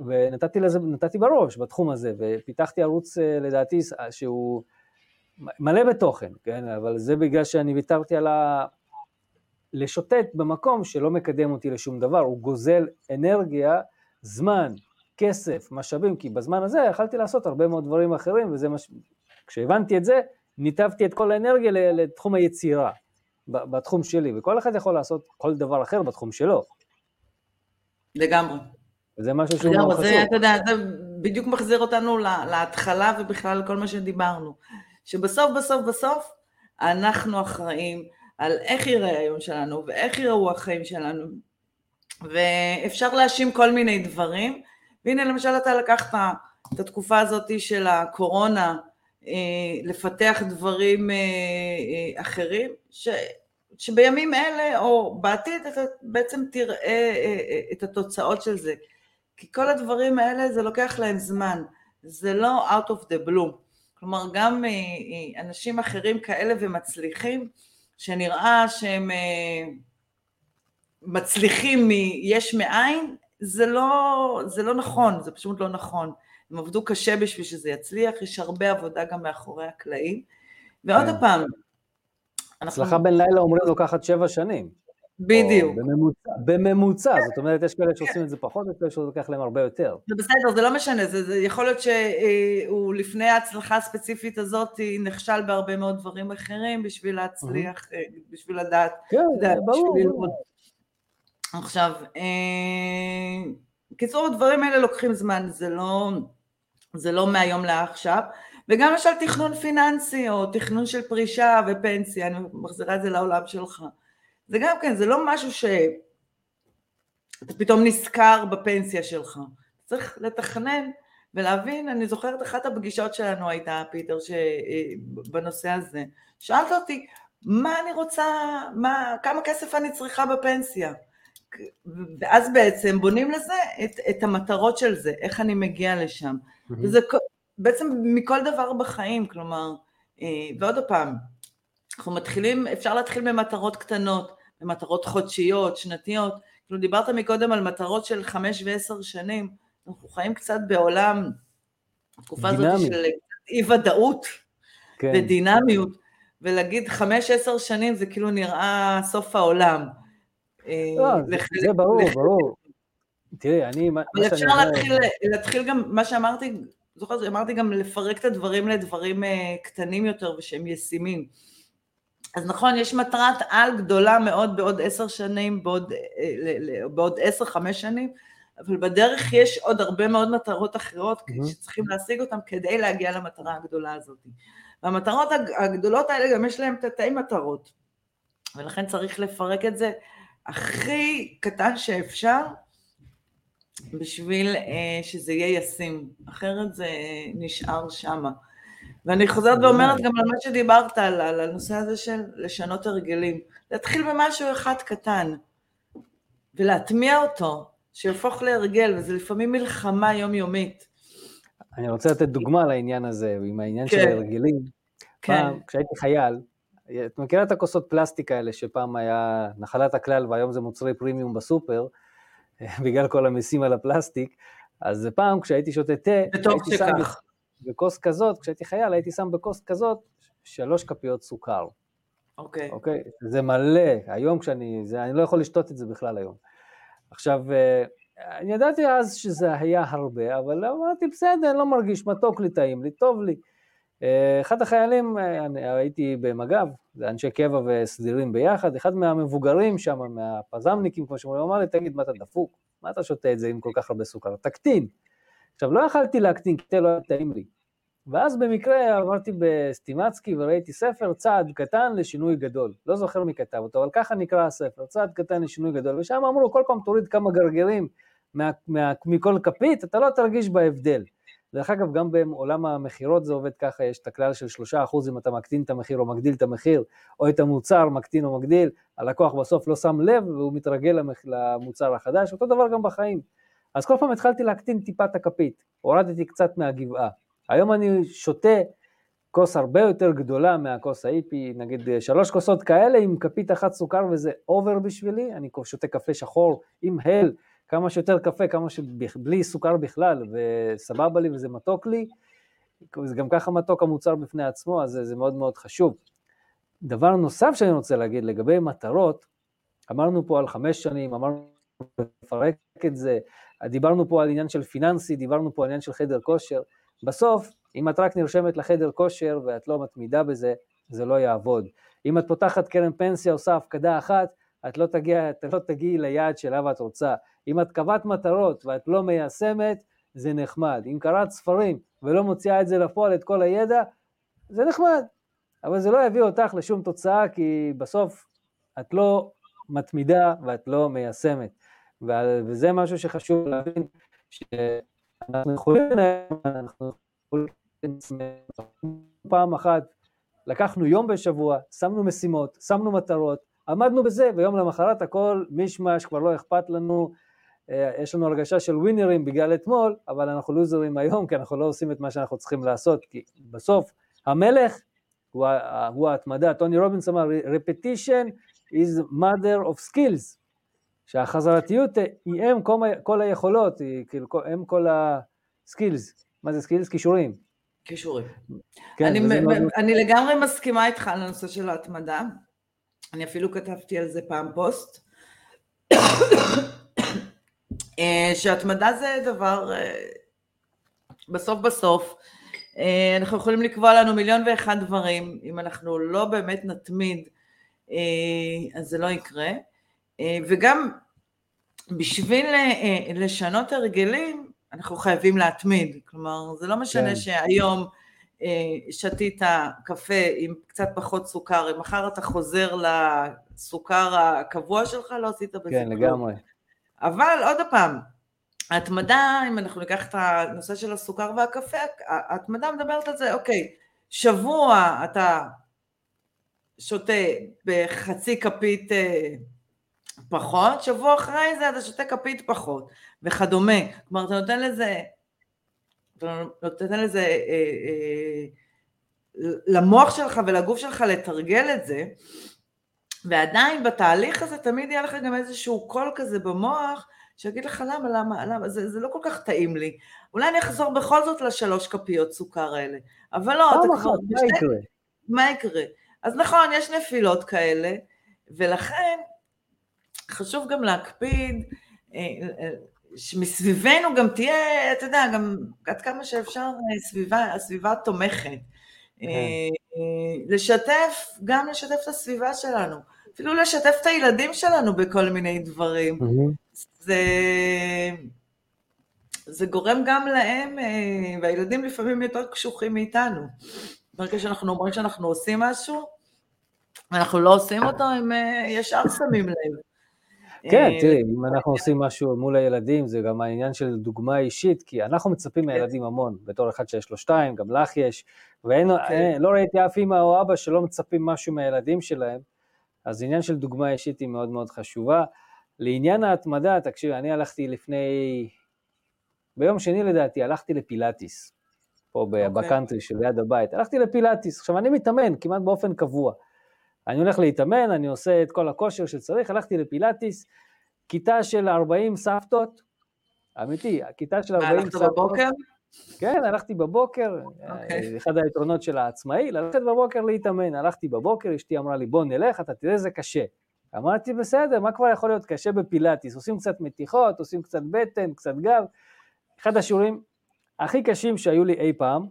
ונתתי לזה, נתתי בראש בתחום הזה, ופיתחתי ערוץ, אה, לדעתי, שהוא... מלא בתוכן, כן, אבל זה בגלל שאני ויתרתי על ה... לשוטט במקום שלא מקדם אותי לשום דבר, הוא גוזל אנרגיה, זמן, כסף, משאבים, כי בזמן הזה יכלתי לעשות הרבה מאוד דברים אחרים, וזה מה ש... כשהבנתי את זה, ניתבתי את כל האנרגיה לתחום היצירה, בתחום שלי, וכל אחד יכול לעשות כל דבר אחר בתחום שלו. לגמרי. וזה משהו שהוא מאוד חשוב. זה, אתה יודע, זה בדיוק מחזיר אותנו להתחלה ובכלל כל מה שדיברנו. שבסוף בסוף בסוף אנחנו אחראים על איך יראה היום שלנו ואיך יראו החיים שלנו ואפשר להאשים כל מיני דברים והנה למשל אתה לקחת את התקופה הזאת של הקורונה אה, לפתח דברים אה, אה, אחרים ש, שבימים אלה או בעתיד אתה בעצם תראה את התוצאות של זה כי כל הדברים האלה זה לוקח להם זמן זה לא out of the blue כלומר, גם אה, אה, אנשים אחרים כאלה ומצליחים, שנראה שהם אה, מצליחים מיש מאין, זה לא, זה לא נכון, זה פשוט לא נכון. הם עבדו קשה בשביל שזה יצליח, יש הרבה עבודה גם מאחורי הקלעים. ועוד כן. פעם, הצלחה בין לילה אומרים לוקחת שבע שנים. בדיוק. בממוצע, בממוצע, זאת אומרת, יש כאלה שעושים את זה פחות, יש כאלה שזה לוקח להם הרבה יותר. זה בסדר, זה לא משנה, זה, זה יכול להיות שהוא לפני ההצלחה הספציפית הזאת נכשל בהרבה מאוד דברים אחרים בשביל להצליח, mm-hmm. בשביל לדעת, כן, יודע, ברור. עכשיו, אה, קיצור, הדברים האלה לוקחים זמן, זה לא, זה לא מהיום לעכשיו. וגם למשל תכנון פיננסי או תכנון של פרישה ופנסיה, אני מחזירה את זה לעולם שלך. זה גם כן, זה לא משהו שאתה פתאום נזכר בפנסיה שלך. צריך לתכנן ולהבין, אני זוכרת אחת הפגישות שלנו הייתה, פיטר, בנושא הזה. שאלת אותי, מה אני רוצה, מה, כמה כסף אני צריכה בפנסיה? ואז בעצם בונים לזה את, את המטרות של זה, איך אני מגיע לשם. Mm-hmm. וזה בעצם מכל דבר בחיים, כלומר, אה, ועוד פעם, אנחנו מתחילים, אפשר להתחיל ממטרות קטנות, ממטרות חודשיות, שנתיות, כאילו דיברת מקודם על מטרות של חמש ועשר שנים, אנחנו חיים קצת בעולם, התקופה הזאת של אי ודאות כן. ודינמיות, ולהגיד חמש עשר שנים זה כאילו נראה סוף העולם. לא, לח... זה ברור, לח... ברור. תראי, אני... אבל אפשר להתחיל, להתחיל גם, מה שאמרתי, זוכרת, אמרתי גם לפרק את הדברים לדברים אה, קטנים יותר ושהם ישימים. אז נכון, יש מטרת על גדולה מאוד בעוד עשר שנים, בעוד, אה, בעוד עשר, חמש שנים, אבל בדרך יש עוד הרבה מאוד מטרות אחרות mm-hmm. שצריכים להשיג אותן כדי להגיע למטרה הגדולה הזאת. והמטרות הגדולות האלה גם יש להן תתי מטרות, ולכן צריך לפרק את זה הכי קטן שאפשר, בשביל אה, שזה יהיה ישים, אחרת זה נשאר שמה. ואני חוזרת ואומרת גם על מה שדיברת, על, על הנושא הזה של לשנות הרגלים. להתחיל במשהו אחד קטן, ולהטמיע אותו, שיהפוך להרגל, וזה לפעמים מלחמה יומיומית. אני רוצה לתת דוגמה לעניין הזה, עם העניין כן. של ההרגלים. כן. פעם, כשהייתי חייל, את מכירה את הכוסות פלסטיק האלה, שפעם היה נחלת הכלל והיום זה מוצרי פרימיום בסופר, בגלל כל המיסים על הפלסטיק, אז פעם כשהייתי שותה תה, הייתי שם... בכוס כזאת, כשהייתי חייל, הייתי שם בכוס כזאת שלוש כפיות סוכר. אוקיי. אוקיי? זה מלא, היום כשאני, זה, אני לא יכול לשתות את זה בכלל היום. עכשיו, אה, אני ידעתי אז שזה היה הרבה, אבל אמרתי, בסדר, אני לא מרגיש מתוק לי, טעים לי, טוב לי. אה, אחד החיילים, אה, הייתי במג"ב, זה אנשי קבע וסדירים ביחד, אחד מהמבוגרים שם, מהפזמניקים, כמו שאומרים, אמר לי, תגיד, מה אתה דפוק? מה אתה שותה את זה עם כל כך הרבה סוכר? תקטין. עכשיו, לא יכלתי להקטין, כי לא היה טעים לי. ואז במקרה עברתי בסטימצקי וראיתי ספר, צעד קטן לשינוי גדול. לא זוכר מי כתב אותו, אבל ככה נקרא הספר, צעד קטן לשינוי גדול. ושם אמרו, כל פעם תוריד כמה גרגרים מה, מה, מכל כפית, אתה לא תרגיש בהבדל. דרך אגב, גם בעולם המכירות זה עובד ככה, יש את הכלל של שלושה אחוז אם אתה מקטין את המחיר או מגדיל את המחיר, או את המוצר, מקטין או מגדיל, הלקוח בסוף לא שם לב והוא מתרגל למוצר החדש, אותו דבר גם בחיים. אז כל פעם התחלתי להקטין טיפה את הכפית, הורדתי קצת מהגבעה. היום אני שותה כוס הרבה יותר גדולה מהכוס האיפי, נגיד שלוש כוסות כאלה עם כפית אחת סוכר וזה over בשבילי, אני שותה קפה שחור עם הל, כמה שיותר קפה, כמה שבלי סוכר בכלל, וסבבה לי וזה מתוק לי, זה גם ככה מתוק המוצר בפני עצמו, אז זה, זה מאוד מאוד חשוב. דבר נוסף שאני רוצה להגיד לגבי מטרות, אמרנו פה על חמש שנים, אמרנו לפרק את זה, דיברנו פה על עניין של פיננסי, דיברנו פה על עניין של חדר כושר, בסוף, אם את רק נרשמת לחדר כושר ואת לא מתמידה בזה, זה לא יעבוד. אם את פותחת קרן פנסיה, עושה הפקדה אחת, את לא, תגיע, את לא תגיעי ליעד שלה ואת רוצה. אם את קבעת מטרות ואת לא מיישמת, זה נחמד. אם קראת ספרים ולא מוציאה את זה לפועל, את כל הידע, זה נחמד. אבל זה לא יביא אותך לשום תוצאה, כי בסוף את לא מתמידה ואת לא מיישמת. וזה משהו שחשוב להבין, שאנחנו יכולים אנחנו יכולים פעם אחת, לקחנו יום בשבוע, שמנו משימות, שמנו מטרות, עמדנו בזה, ויום למחרת הכל מישמש, כבר לא אכפת לנו, אה, יש לנו הרגשה של ווינרים בגלל אתמול, אבל אנחנו לוזרים היום, כי אנחנו לא עושים את מה שאנחנו צריכים לעשות, כי בסוף המלך הוא, הוא ההתמדה, טוני רובינס אמר, repetition is mother of skills, שהחזרתיות היא אם כל, כל היכולות, היא כאילו אם כל ה skills, מה זה skills? כישורים. כישורים. כן, אני, מאוד... אני לגמרי מסכימה איתך על הנושא של ההתמדה, אני אפילו כתבתי על זה פעם פוסט, אה, שהתמדה זה דבר, אה, בסוף בסוף, אה, אנחנו יכולים לקבוע לנו מיליון ואחד דברים, אם אנחנו לא באמת נתמיד, אז זה לא יקרה. וגם בשביל לשנות הרגלים, אנחנו חייבים להתמיד. כלומר, זה לא משנה כן. שהיום שתית קפה עם קצת פחות סוכר, אם מחר אתה חוזר לסוכר הקבוע שלך, לא עשית בזה כן, כלום. כן, לגמרי. אבל עוד פעם, ההתמדה, אם אנחנו ניקח את הנושא של הסוכר והקפה, ההתמדה מדברת על זה, אוקיי, שבוע אתה שותה בחצי כפית אה, פחות, שבוע אחרי זה אתה שותה כפית פחות, וכדומה. כלומר, אתה נותן לזה, אתה נותן לזה, אה, אה, למוח שלך ולגוף שלך לתרגל את זה, ועדיין בתהליך הזה תמיד יהיה לך גם איזשהו קול כזה במוח, שיגיד לך למה, למה, למה, זה, זה לא כל כך טעים לי. אולי אני אחזור בכל זאת לשלוש כפיות סוכר האלה. אבל לא, אתה כבר... מה יקרה? מה יקרה? אז נכון, יש נפילות כאלה, ולכן חשוב גם להקפיד, אה, אה, שמסביבנו גם תהיה, אתה יודע, גם עד כמה שאפשר אה, סביבה, הסביבה תומכת. כן. לשתף, גם לשתף את הסביבה שלנו. אפילו לשתף את הילדים שלנו בכל מיני דברים. זה, זה גורם גם להם, והילדים לפעמים יותר קשוחים מאיתנו. ברגע שאנחנו אומרים שאנחנו עושים משהו, אנחנו לא עושים אותו, הם ישר שמים לב. כן, אה, תראי, אם אנחנו עושים משהו מול הילדים, זה גם העניין של דוגמה אישית, כי אנחנו מצפים כן. מהילדים המון, בתור אחד שיש לו שתיים, גם לך יש, ולא כן. ראיתי אף אמא או אבא שלא מצפים משהו מהילדים שלהם, אז עניין של דוגמה אישית היא מאוד מאוד חשובה. לעניין ההתמדה, תקשיב, אני הלכתי לפני, ביום שני לדעתי, הלכתי לפילאטיס, פה okay. אוקיי. בקאנטרי של יד הבית, הלכתי לפילאטיס, עכשיו אני מתאמן כמעט באופן קבוע. אני הולך להתאמן, אני עושה את כל הכושר שצריך, הלכתי לפילאטיס, כיתה של 40 סבתות, אמיתי, כיתה של 40 סבתות. הלכת בבוקר? כן, הלכתי בבוקר, okay. אוקיי. אחד היתרונות של העצמאי, ללכת בבוקר להתאמן. הלכתי בבוקר, אשתי אמרה לי, בוא נלך, אתה תראה, זה קשה. אמרתי, בסדר, מה כבר יכול להיות קשה בפילאטיס? עושים קצת מתיחות, עושים קצת בטן, קצת גב. אחד השיעורים הכי קשים שהיו לי אי פעם,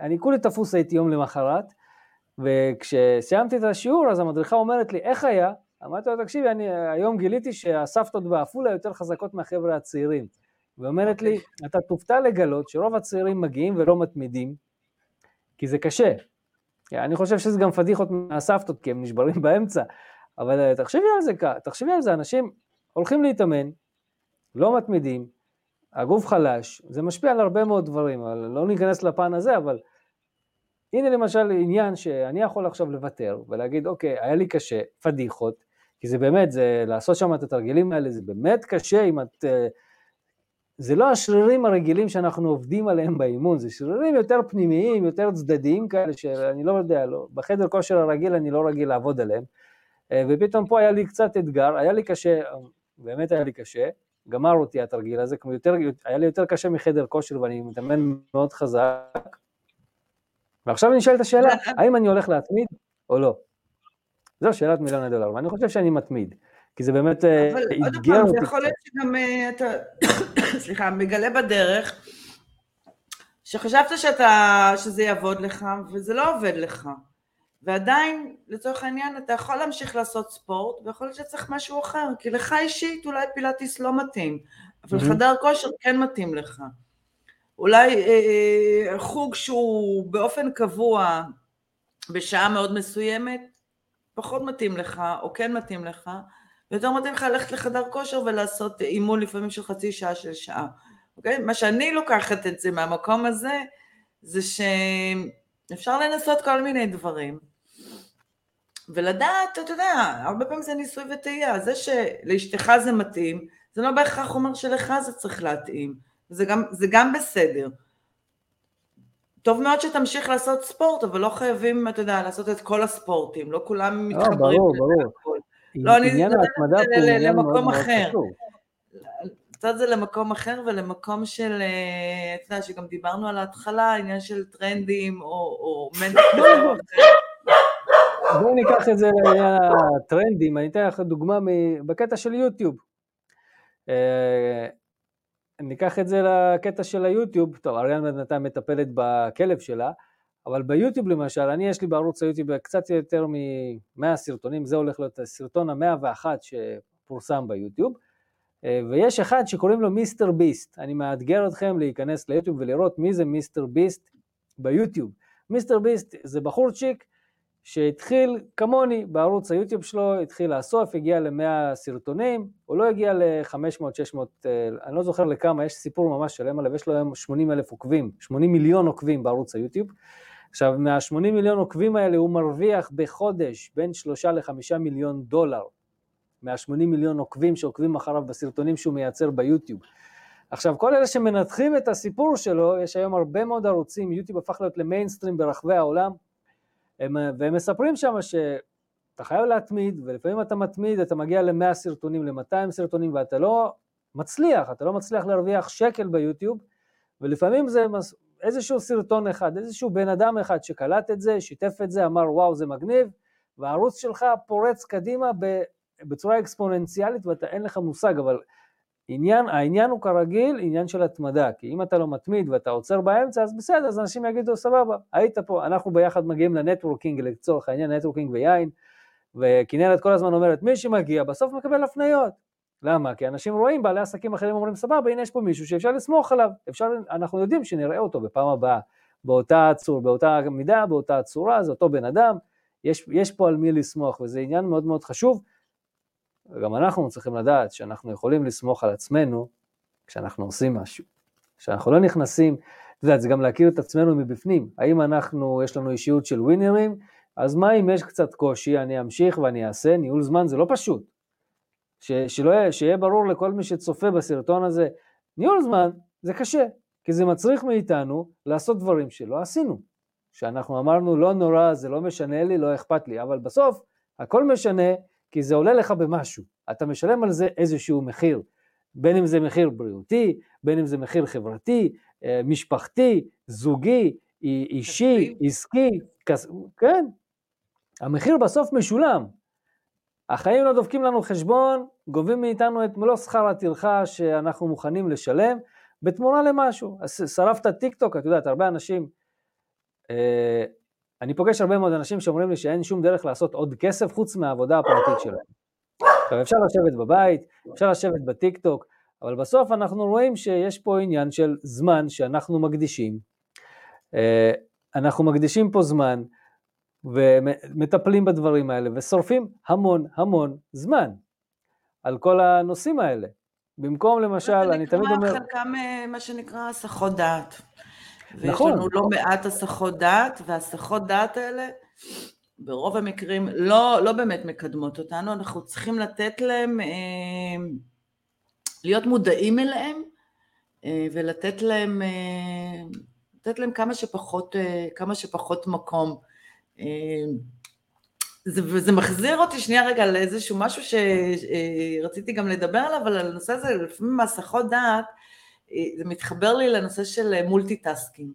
אני כולי תפוס הייתי יום למחרת, וכשסיימתי את השיעור, אז המדריכה אומרת לי, איך היה? אמרתי לו, תקשיבי, אני היום גיליתי שהסבתות בעפולה יותר חזקות מהחבר'ה הצעירים. ואומרת לי, אוקיי. אתה תופתע לגלות שרוב הצעירים מגיעים ולא מתמידים, כי זה קשה. אני חושב שזה גם פדיחות מהסבתות, כי הם נשברים באמצע, אבל אה, תחשבי על זה, תחשבי על זה, אנשים הולכים להתאמן, לא מתמידים, הגוף חלש, זה משפיע על הרבה מאוד דברים, לא ניכנס לפן הזה, אבל הנה למשל עניין שאני יכול עכשיו לוותר ולהגיד, אוקיי, היה לי קשה, פדיחות, כי זה באמת, זה לעשות שם את התרגילים האלה, זה באמת קשה אם את... אה, זה לא השרירים הרגילים שאנחנו עובדים עליהם באימון, זה שרירים יותר פנימיים, יותר צדדיים כאלה, שאני לא יודע, לא, בחדר כושר הרגיל אני לא רגיל לעבוד עליהם. אה, ופתאום פה היה לי קצת אתגר, היה לי קשה, באמת היה לי קשה, גמר אותי התרגיל הזה, כמו יותר, היה לי יותר קשה מחדר כושר ואני מתאמן מאוד חזק. ועכשיו אני שואל את השאלה, האם אני הולך להתמיד או לא? זו שאלת מיליון הדולר, ואני חושב שאני מתמיד, כי זה באמת אתגר אותי. אבל עוד פעם, זה יכול להיות שגם אה, אתה, סליחה, מגלה בדרך, שחשבת שאתה, שזה יעבוד לך, וזה לא עובד לך. ועדיין, לצורך העניין, אתה יכול להמשיך לעשות ספורט, ויכול להיות שצריך משהו אחר, כי לך אישית אולי פילאטיס לא מתאים, אבל. חדר כושר כן מתאים לך. אולי אה, חוג שהוא באופן קבוע בשעה מאוד מסוימת, פחות מתאים לך, או כן מתאים לך, ויותר מתאים לך ללכת לחדר כושר ולעשות אימון לפעמים של חצי שעה של שעה. אוקיי? מה שאני לוקחת את זה מהמקום הזה, זה שאפשר לנסות כל מיני דברים. ולדעת, אתה יודע, הרבה פעמים זה ניסוי וטעייה, זה שלאשתך זה מתאים, זה לא בהכרח אומר שלך זה צריך להתאים, זה גם, זה גם בסדר. טוב מאוד שתמשיך לעשות ספורט, אבל לא חייבים, אתה יודע, לעשות את כל הספורטים, לא כולם לא, מתחברים. ברור, ברור. לא, אני נותנת את זה למקום אחר. קצת זה למקום אחר ולמקום של, אה, אתה יודע, שגם דיברנו על ההתחלה, עניין של טרנדים או מנטור. בואי ניקח את זה לעניין הטרנדים, אני אתן לך דוגמה בקטע של יוטיוב. ניקח את זה לקטע של היוטיוב, טוב, אריאן בינתיים מטפלת בכלב שלה, אבל ביוטיוב למשל, אני יש לי בערוץ היוטיוב קצת יותר מ-100 סרטונים, זה הולך להיות הסרטון המאה ואחת שפורסם ביוטיוב, אה, ויש אחד שקוראים לו מיסטר ביסט, אני מאתגר אתכם להיכנס ליוטיוב ולראות מי זה מיסטר ביסט ביוטיוב. מיסטר ביסט זה בחורצ'יק שהתחיל כמוני בערוץ היוטיוב שלו, התחיל לאסוף, הגיע ל-100 סרטונים, הוא לא הגיע ל-500-600, אה, אני לא זוכר לכמה, יש סיפור ממש שלם עליו, יש לו היום 80 אלף עוקבים, 80 מיליון עוקבים בערוץ היוטיוב. עכשיו, מה-80 מיליון עוקבים האלה הוא מרוויח בחודש בין 3 ל-5 מיליון דולר, מה-80 מיליון עוקבים שעוקבים אחריו בסרטונים שהוא מייצר ביוטיוב. עכשיו, כל אלה שמנתחים את הסיפור שלו, יש היום הרבה מאוד ערוצים, יוטיוב הפך להיות למיינסטרים ברחבי העולם, הם, והם מספרים שם שאתה חייב להתמיד, ולפעמים אתה מתמיד, אתה מגיע ל-100 סרטונים, ל-200 סרטונים, ואתה לא מצליח, אתה לא מצליח להרוויח שקל ביוטיוב, ולפעמים זה איזשהו סרטון אחד, איזשהו בן אדם אחד שקלט את זה, שיתף את זה, אמר וואו זה מגניב, והערוץ שלך פורץ קדימה בצורה אקספוננציאלית ואתה אין לך מושג, אבל עניין, העניין הוא כרגיל עניין של התמדה, כי אם אתה לא מתמיד ואתה עוצר באמצע, אז בסדר, אז אנשים יגידו, סבבה, היית פה, אנחנו ביחד מגיעים ל networking, לצורך העניין networking ויין, וכנרת כל הזמן אומרת, מי שמגיע בסוף מקבל הפניות. למה? כי אנשים רואים, בעלי עסקים אחרים אומרים, סבבה, הנה יש פה מישהו שאפשר לסמוך עליו, אפשר, אנחנו יודעים שנראה אותו בפעם הבאה, באותה צור, באותה מידה, באותה צורה, זה אותו בן אדם, יש, יש פה על מי לסמוך, וזה עניין מאוד מאוד חשוב, וגם אנחנו צריכים לדעת שאנחנו יכולים לסמוך על עצמנו כשאנחנו עושים משהו. כשאנחנו לא נכנסים, את יודעת, זה גם להכיר את עצמנו מבפנים. האם אנחנו, יש לנו אישיות של ווינרים, אז מה אם יש קצת קושי, אני אמשיך ואני אעשה, ניהול זמן זה לא פשוט. ש, שלא יהיה, שיהיה ברור לכל מי שצופה בסרטון הזה, ניהול זמן זה קשה, כי זה מצריך מאיתנו לעשות דברים שלא עשינו. שאנחנו אמרנו לא נורא, זה לא משנה לי, לא אכפת לי, אבל בסוף הכל משנה כי זה עולה לך במשהו, אתה משלם על זה איזשהו מחיר, בין אם זה מחיר בריאותי, בין אם זה מחיר חברתי, אה, משפחתי, זוגי, אישי, עסקי, כס... כן. המחיר בסוף משולם. החיים לא דופקים לנו חשבון, גובים מאיתנו את מלוא שכר הטרחה שאנחנו מוכנים לשלם, בתמורה למשהו. שרפת טיק טוק, את יודעת, הרבה אנשים, אה, אני פוגש הרבה מאוד אנשים שאומרים לי שאין שום דרך לעשות עוד כסף חוץ מהעבודה הפרטית שלהם. עכשיו אפשר לשבת בבית, אפשר לשבת בטיק טוק, אבל בסוף אנחנו רואים שיש פה עניין של זמן שאנחנו מקדישים. אה, אנחנו מקדישים פה זמן ומטפלים בדברים האלה ושורפים המון המון זמן על כל הנושאים האלה. במקום למשל, אני תמיד אומר... זה נקרא חלקם מה שנקרא הסחות דעת. נכון. ויש לנו לא מעט הסחות דעת, והסחות דעת האלה ברוב המקרים לא, לא באמת מקדמות אותנו, אנחנו צריכים לתת להם, אה, להיות מודעים אליהם אה, ולתת להם, אה, לתת להם כמה שפחות, כמה שפחות מקום. זה, וזה מחזיר אותי שנייה רגע לאיזשהו משהו שרציתי גם לדבר עליו, אבל על הנושא הזה, לפעמים מהסחות דעת, זה מתחבר לי לנושא של multitasking.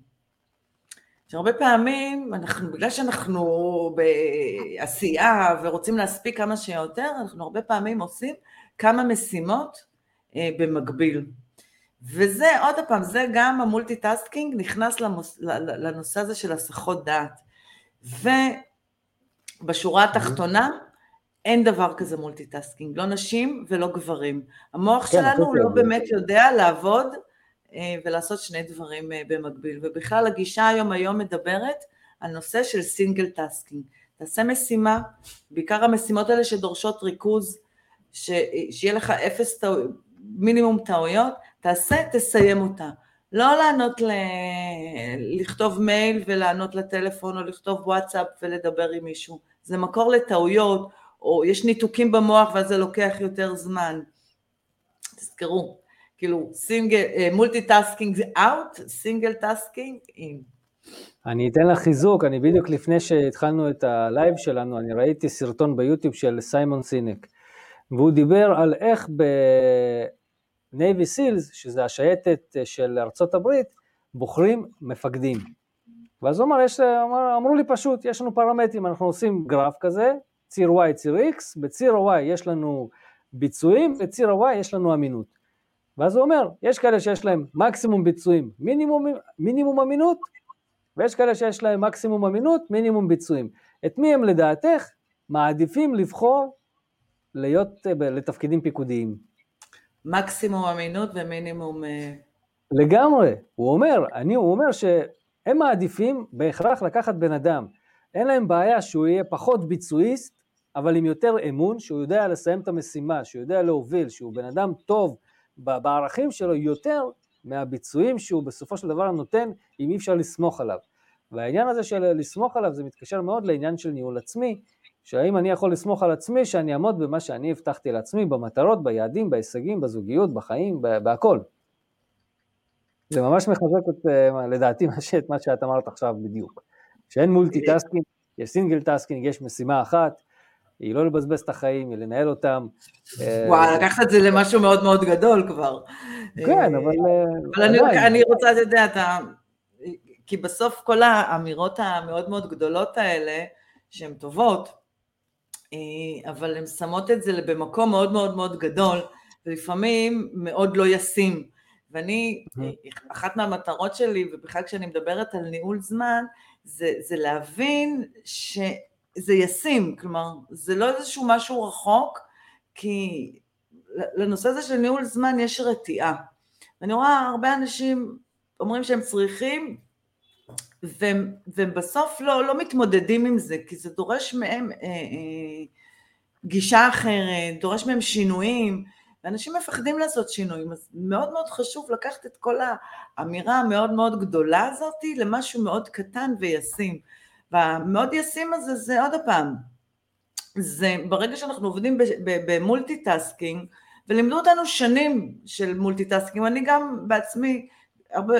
שהרבה פעמים, אנחנו, בגלל שאנחנו בעשייה ורוצים להספיק כמה שיותר, אנחנו הרבה פעמים עושים כמה משימות אה, במקביל. וזה, עוד פעם, זה גם ה multitasking נכנס למוס, לנושא הזה של הסחות דעת. ובשורה התחתונה, אין דבר כזה multitasking, לא נשים ולא גברים. המוח כן, שלנו לא באמת יודע לעבוד אה, ולעשות שני דברים אה, במקביל. ובכלל הגישה היום היום מדברת על נושא של single tasking. תעשה משימה, בעיקר המשימות האלה שדורשות ריכוז, ש... שיהיה לך אפס טעויות, מינימום טעויות, תעשה, תסיים אותה. לא לענות, ל... לכתוב מייל ולענות לטלפון, או לכתוב וואטסאפ ולדבר עם מישהו. זה מקור לטעויות, או יש ניתוקים במוח ואז זה לוקח יותר זמן. תזכרו, כאילו single, multitasking זה out, single tasking in. אני אתן לך חיזוק, אני בדיוק לפני שהתחלנו את הלייב שלנו, אני ראיתי סרטון ביוטיוב של סיימון סינק, והוא דיבר על איך בנייבי סילס, שזה השייטת של ארצות הברית, בוחרים מפקדים. ואז הוא אמר, יש, אמר, אמרו לי פשוט, יש לנו פרמטרים, אנחנו עושים גרף כזה, ציר Y, ציר X, בציר Y יש לנו ביצועים, בציר ה-Y יש לנו אמינות. ואז הוא אומר, יש כאלה שיש להם מקסימום ביצועים, מינימום, מינימום אמינות, ויש כאלה שיש להם מקסימום אמינות, מינימום ביצועים. את מי הם לדעתך מעדיפים לבחור להיות לתפקידים פיקודיים? מקסימום אמינות ומינימום... אה, לגמרי, הוא אומר, אני, הוא אומר שהם מעדיפים בהכרח לקחת בן אדם. אין להם בעיה שהוא יהיה פחות ביצועיסט, אבל עם יותר אמון, שהוא יודע לסיים את המשימה, שהוא יודע להוביל, שהוא בן אדם טוב, בערכים שלו יותר מהביצועים שהוא בסופו של דבר נותן אם אי אפשר לסמוך עליו. והעניין הזה של לסמוך עליו זה מתקשר מאוד לעניין של ניהול עצמי, שהאם אני יכול לסמוך על עצמי שאני אעמוד במה שאני הבטחתי לעצמי, במטרות, ביעדים, בהישגים, בזוגיות, בחיים, בהכל. זה ממש מחזק את, אה, לדעתי את מה שאת אמרת עכשיו בדיוק. שאין multitasking, יש single tasking, יש משימה אחת, היא לא לבזבז את החיים, היא לנהל אותם. וואי, לקחת את זה למשהו מאוד מאוד גדול כבר. כן, אבל... אה, אבל אני, אני רוצה, אתה יודע, אתה... כי בסוף כל האמירות המאוד מאוד גדולות האלה, שהן טובות, אה, אבל הן שמות את זה במקום מאוד מאוד מאוד גדול, ולפעמים מאוד לא ישים. ואני, אחת מהמטרות שלי, ובכלל כשאני מדברת על ניהול זמן, זה, זה להבין ש... זה ישים, כלומר, זה לא איזשהו משהו רחוק, כי לנושא הזה של ניהול זמן יש רתיעה. ואני רואה הרבה אנשים אומרים שהם צריכים, והם, והם בסוף לא, לא מתמודדים עם זה, כי זה דורש מהם אה, אה, גישה אחרת, דורש מהם שינויים, ואנשים מפחדים לעשות שינויים, אז מאוד מאוד חשוב לקחת את כל האמירה המאוד מאוד גדולה הזאת למשהו מאוד קטן וישים. והמאוד ישים הזה זה עוד פעם, זה ברגע שאנחנו עובדים ב multitasking, ולימדו אותנו שנים של multitasking, אני גם בעצמי, הרבה,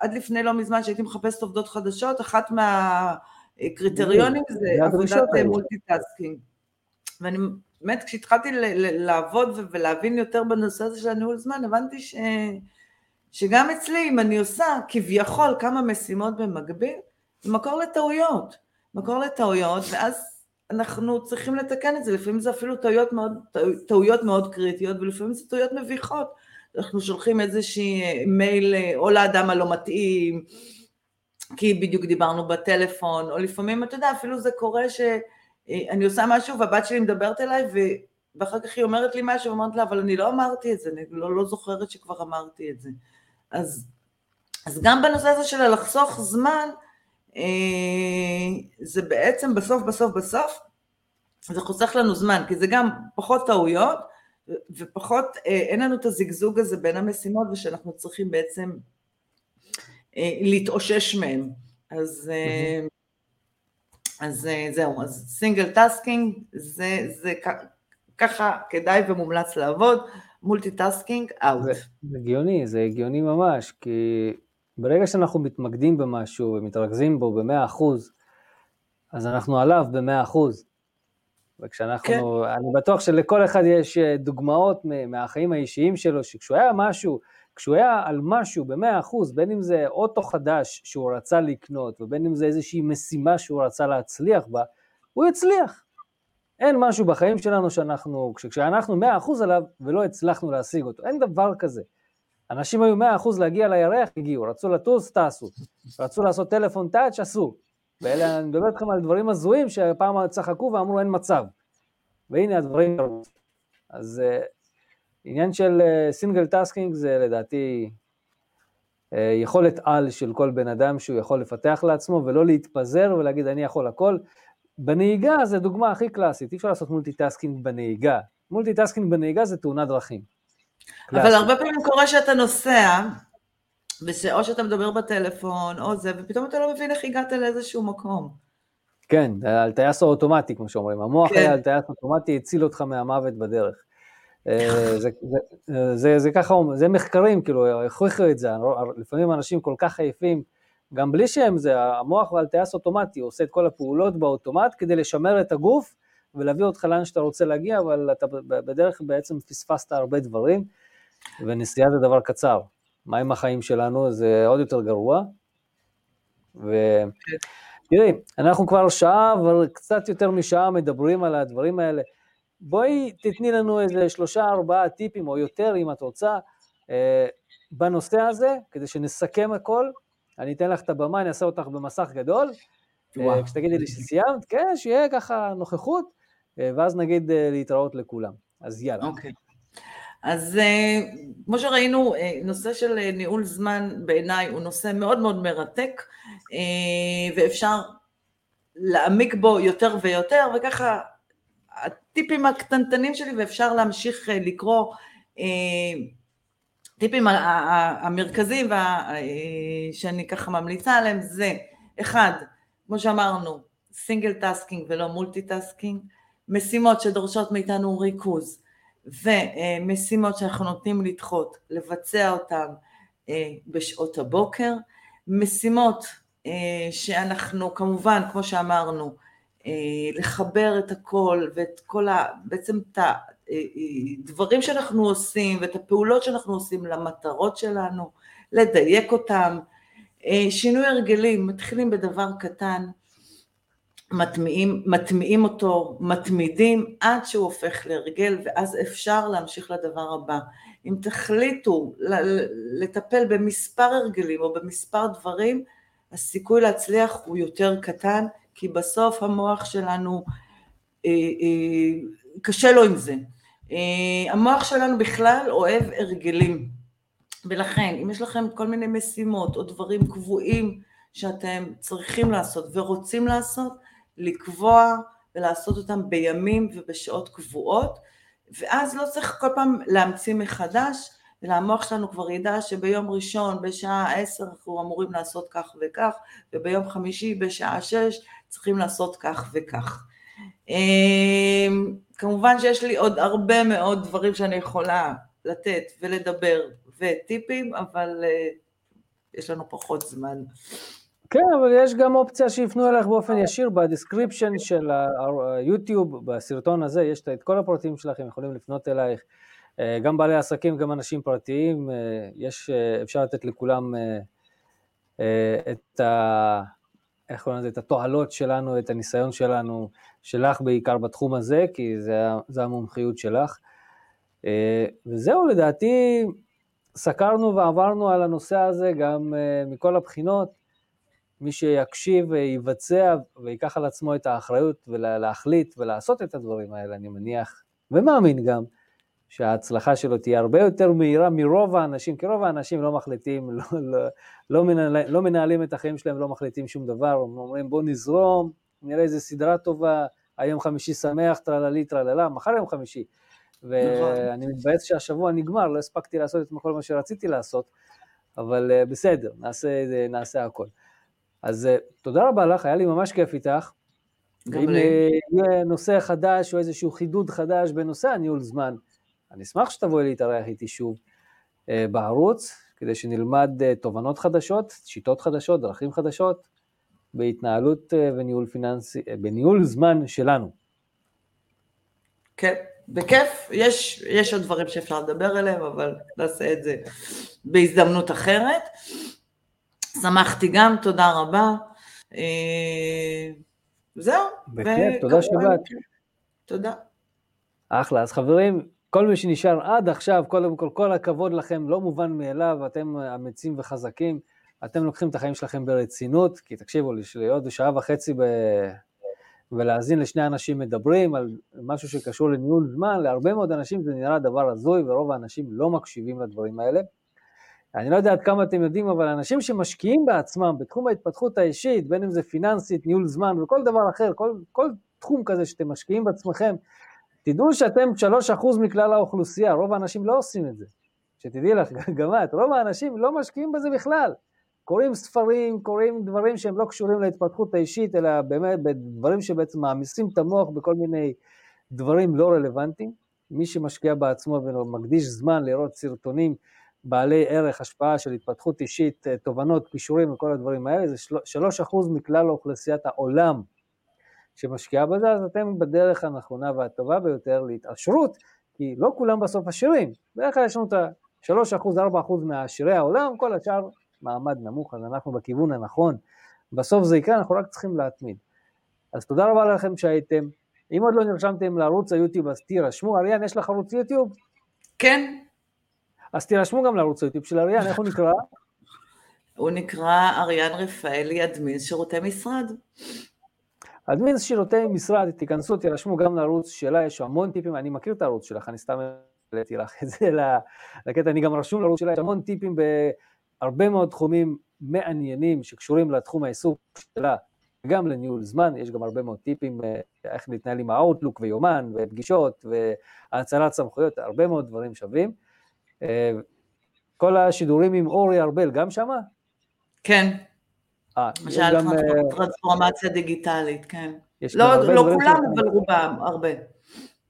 עד לפני לא מזמן שהייתי מחפשת עובדות חדשות, אחת מהקריטריונים זה עבודת multitasking. ואני באמת כשהתחלתי לעבוד ולהבין יותר בנושא הזה של הניהול זמן, הבנתי ש... שגם אצלי, אם אני עושה כביכול כמה משימות במקביל, זה מקור לטעויות. מקור לטעויות, ואז אנחנו צריכים לתקן את זה, לפעמים זה אפילו טעויות מאוד, טעויות מאוד קריטיות, ולפעמים זה טעויות מביכות. אנחנו שולחים איזושהי אה, מייל אה, או לאדם הלא מתאים, כי בדיוק דיברנו בטלפון, או לפעמים, אתה יודע, אפילו זה קורה שאני עושה משהו והבת שלי מדברת אליי, ואחר כך היא אומרת לי משהו, ואומרת לה, אבל אני לא אמרתי את זה, אני לא, לא זוכרת שכבר אמרתי את זה. אז, אז גם בנושא הזה של לחסוך זמן, אה, זה בעצם בסוף בסוף בסוף, זה חוסך לנו זמן, כי זה גם פחות טעויות, ופחות, אה, אין לנו את הזיגזוג הזה בין המשימות, ושאנחנו צריכים בעצם אה, להתאושש מהם. אז, אז זהו, אז single tasking, זה, זה ככה כדאי ומומלץ לעבוד, multitasking, out. זה הגיוני, זה הגיוני ממש, כי ברגע שאנחנו מתמקדים במשהו ומתרכזים בו ב-100%, אז אנחנו עליו ב-100%. וכשאנחנו, כן. אני בטוח שלכל אחד יש אה, דוגמאות מהחיים האישיים שלו, שכשהוא היה משהו, כשהוא היה על משהו ב-100%, בין אם זה אוטו חדש שהוא רצה לקנות, ובין אם זה איזושהי משימה שהוא רצה להצליח בה, הוא יצליח. אין משהו בחיים שלנו שאנחנו, כשאנחנו 100% עליו ולא הצלחנו להשיג אותו, אין דבר כזה. אנשים היו 100% להגיע לירח, הגיעו, רצו לטוס, טסו, רצו לעשות טלפון touch, עשו. ואלה, אני מדבר איתכם על דברים הזויים שפעם צחקו ואמרו אין מצב. והנה הדברים קרו. אז אה, עניין של single אה, tasking זה לדעתי אה, יכולת על של כל בן אדם שהוא יכול לפתח לעצמו ולא להתפזר ולהגיד אני יכול הכל. בנהיגה זה דוגמה הכי קלאסית, אי אפשר לעשות multitasking בנהיגה. multitasking בנהיגה זה תאונת דרכים. אבל הרבה פעמים קורה שאתה נוסע, ושאו שאתה מדבר בטלפון, או זה, ופתאום אתה לא מבין איך הגעת לאיזשהו מקום. כן, על טייס אוטומטי, כמו שאומרים. המוח כן. היה על טייס אוטומטי, הציל אותך מהמוות בדרך. אה, זה, זה, זה, זה ככה, זה מחקרים, כאילו, הוכיחו את זה, לפעמים אנשים כל כך עייפים, גם בלי שהם זה, המוח על טייס אוטומטי, הוא עושה את כל הפעולות באוטומט כדי לשמר את הגוף ולהביא אותך לאן שאתה רוצה להגיע, אבל אתה בדרך בעצם פספסת הרבה דברים, ונסיעה זה דבר קצר. מה עם החיים שלנו? זה עוד יותר גרוע. ותראי, אנחנו כבר שעה, אבל קצת יותר משעה מדברים על הדברים האלה. בואי תתני לנו איזה שלושה, ארבעה טיפים, או יותר אם את רוצה, אה, בנושא הזה, כדי שנסכם הכל. אני אתן לך את הבמה, אני אעשה אותך במסך גדול. אה, כשתגידי לי שסיימת, כן, שיהיה ככה נוכחות, אה, ואז נגיד להתראות לכולם. אז יאללה. אוקיי. אז אה, כמו שראינו, נושא של ניהול זמן בעיניי הוא נושא מאוד מאוד מרתק, ואפשר להעמיק בו יותר ויותר, וככה הטיפים הקטנטנים שלי, ואפשר להמשיך לקרוא, טיפים המרכזיים שאני ככה ממליצה עליהם זה, אחד, כמו שאמרנו, single tasking ולא multitasking, משימות שדורשות מאיתנו ריכוז ומשימות שאנחנו נוטים לדחות, לבצע אותן אה, בשעות הבוקר, משימות אה, שאנחנו כמובן, כמו שאמרנו, אה, לחבר את הכל ואת כל ה... בעצם את הדברים שאנחנו עושים ואת הפעולות שאנחנו עושים למטרות שלנו, לדייק אותם. שינוי הרגלים, מתחילים בדבר קטן, מטמיעים, מטמיעים אותו, מתמידים עד שהוא הופך להרגל ואז אפשר להמשיך לדבר הבא. אם תחליטו לטפל במספר הרגלים או במספר דברים, הסיכוי להצליח הוא יותר קטן, כי בסוף המוח שלנו, אה, אה, קשה לו עם זה. אה, המוח שלנו בכלל אוהב הרגלים, ולכן אם יש לכם כל מיני משימות או דברים קבועים שאתם צריכים לעשות ורוצים לעשות, לקבוע ולעשות אותם בימים ובשעות קבועות, ואז לא צריך כל פעם להמציא מחדש, אלא המוח שלנו כבר ידע שביום ראשון בשעה עשר אנחנו אמורים לעשות כך וכך, וביום חמישי בשעה שש צריכים לעשות כך וכך. אמ, כמובן שיש לי עוד הרבה מאוד דברים שאני יכולה לתת ולדבר וטיפים, אבל אה, יש לנו פחות זמן. כן, אבל יש גם אופציה שיפנו אליך באופן ישיר ב description של ה YouTube, בסרטון הזה, יש את כל הפרטים שלכם, יכולים לפנות אלייך גם בעלי עסקים, גם אנשים פרטיים, יש, אפשר לתת לכולם את ה... איך קוראים לזה, את התועלות שלנו, את הניסיון שלנו, שלך בעיקר בתחום הזה, כי זה, זה המומחיות שלך. וזהו, לדעתי, סקרנו ועברנו על הנושא הזה גם מכל הבחינות. מי שיקשיב ויבצע ויקח על עצמו את האחריות ולהחליט ולעשות את הדברים האלה, אני מניח, ומאמין גם, שההצלחה שלו תהיה הרבה יותר מהירה מרוב האנשים, כי רוב האנשים לא מחליטים, לא, לא, לא, מנהל, לא מנהלים את החיים שלהם, לא מחליטים שום דבר, הם אומרים בוא נזרום, נראה איזה סדרה טובה, היום חמישי שמח, טרללי טרללה, מחר יום חמישי. ואני מתבאס שהשבוע נגמר, לא הספקתי לעשות את כל מה שרציתי לעשות, אבל אה, בסדר, נעשה, נעשה הכל. אז אה, תודה רבה לך, היה לי ממש כיף איתך. גם לי. אם יהיה נושא חדש או איזשהו חידוד חדש בנושא הניהול זמן, אני אשמח שתבואי להתארח איתי שוב אה, בערוץ, כדי שנלמד אה, תובנות חדשות, שיטות חדשות, דרכים חדשות, בהתנהלות וניהול פיננסי, בניהול זמן שלנו. כן, בכיף, יש, יש עוד דברים שאפשר לדבר עליהם, אבל נעשה את זה בהזדמנות אחרת. שמחתי גם, תודה רבה. אה, זהו. בכיף, תודה שבאת. תודה. אחלה, אז חברים, כל מי שנשאר עד עכשיו, קודם כל, כל הכבוד לכם, לא מובן מאליו, אתם אמיצים וחזקים, אתם לוקחים את החיים שלכם ברצינות, כי תקשיבו, להיות שעה וחצי ב... ולהאזין לשני אנשים מדברים על משהו שקשור לניהול זמן, להרבה מאוד אנשים זה נראה דבר הזוי, ורוב האנשים לא מקשיבים לדברים האלה. אני לא יודע עד כמה אתם יודעים, אבל אנשים שמשקיעים בעצמם בתחום ההתפתחות האישית, בין אם זה פיננסית, ניהול זמן וכל דבר אחר, כל, כל תחום כזה שאתם משקיעים בעצמכם, תדעו שאתם 3% מכלל האוכלוסייה, רוב האנשים לא עושים את זה. שתדעי לך, גם את, רוב האנשים לא משקיעים בזה בכלל. קוראים ספרים, קוראים דברים שהם לא קשורים להתפתחות האישית, אלא באמת בדברים שבעצם מעמיסים את המוח בכל מיני דברים לא רלוונטיים. מי שמשקיע בעצמו ומקדיש זמן לראות סרטונים בעלי ערך, השפעה של התפתחות אישית, אה, תובנות, כישורים וכל הדברים האלה, זה שלוש אחוז מכלל אוכלוסיית העולם שמשקיעה בזה, אז אתם בדרך הנכונה והטובה ביותר להתעשרות, כי לא כולם בסוף עשירים, בדרך כלל יש לנו את ה-3 אחוז, 4 אחוז מעשירי העולם, כל השאר מעמד נמוך, אז אנחנו בכיוון הנכון. בסוף זה יקרה, אנחנו רק צריכים להתמיד. אז תודה רבה לכם שהייתם. אם עוד לא נרשמתם לערוץ היוטיוב, אז תירשמו. אריאן, יש לך ערוץ יוטיוב? כן, אז תירשמו גם לערוץ היוטיוב של אריאן, איך הוא נקרא? הוא נקרא אריאן רפאלי, אדמין שירותי משרד. אדמין שירותי משרד, תיכנסו, תירשמו גם לערוץ שלה, יש המון טיפים, אני מכיר את הערוץ שלך, אני סתם העליתי לך את זה לקטע, אני גם רשום לערוץ שלה, יש המון טיפים בהרבה מאוד תחומים מעניינים שקשורים לתחום העיסוק שלה, גם לניהול זמן, יש גם הרבה מאוד טיפים אה, איך להתנהל עם האוטלוק ויומן ופגישות והאצלת סמכויות, הרבה מאוד דברים שווים. אה, כל השידורים עם אורי ארבל, גם שמה? כן. אה, למשל אה, טרנספורמציה דיגיטלית, כן. לא, לא כולם, אבל רובם, הרבה.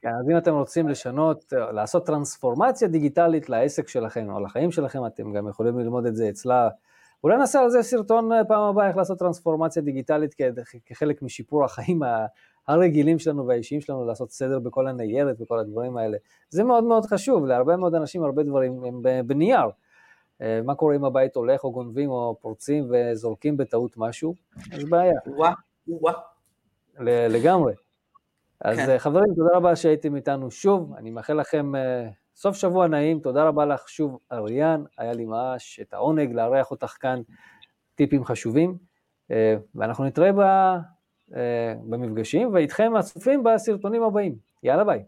כן, אז אם אתם רוצים לשנות, לעשות טרנספורמציה דיגיטלית לעסק שלכם או לחיים שלכם, אתם גם יכולים ללמוד את זה אצלה. אולי נעשה על זה סרטון פעם הבאה, איך לעשות טרנספורמציה דיגיטלית כחלק משיפור החיים הרגילים שלנו והאישיים שלנו לעשות סדר בכל הניירת וכל הדברים האלה. זה מאוד מאוד חשוב, להרבה מאוד אנשים הרבה דברים הם בנייר. אה, מה קורה אם הבית הולך או גונבים או פורצים וזורקים בטעות משהו? יש בעיה. וואה, וואה. לגמרי. אז כן. אה, חברים, תודה רבה שהייתם איתנו שוב, אני מאחל לכם uh, סוף שבוע נעים, תודה רבה לך שוב אריאן, היה לי ממש את העונג לארח אותך כאן, טיפים חשובים, ואנחנו נתראה ב... אה, במפגשים, ואיתכם הצופים בסרטונים הבאים. יאללה ביי.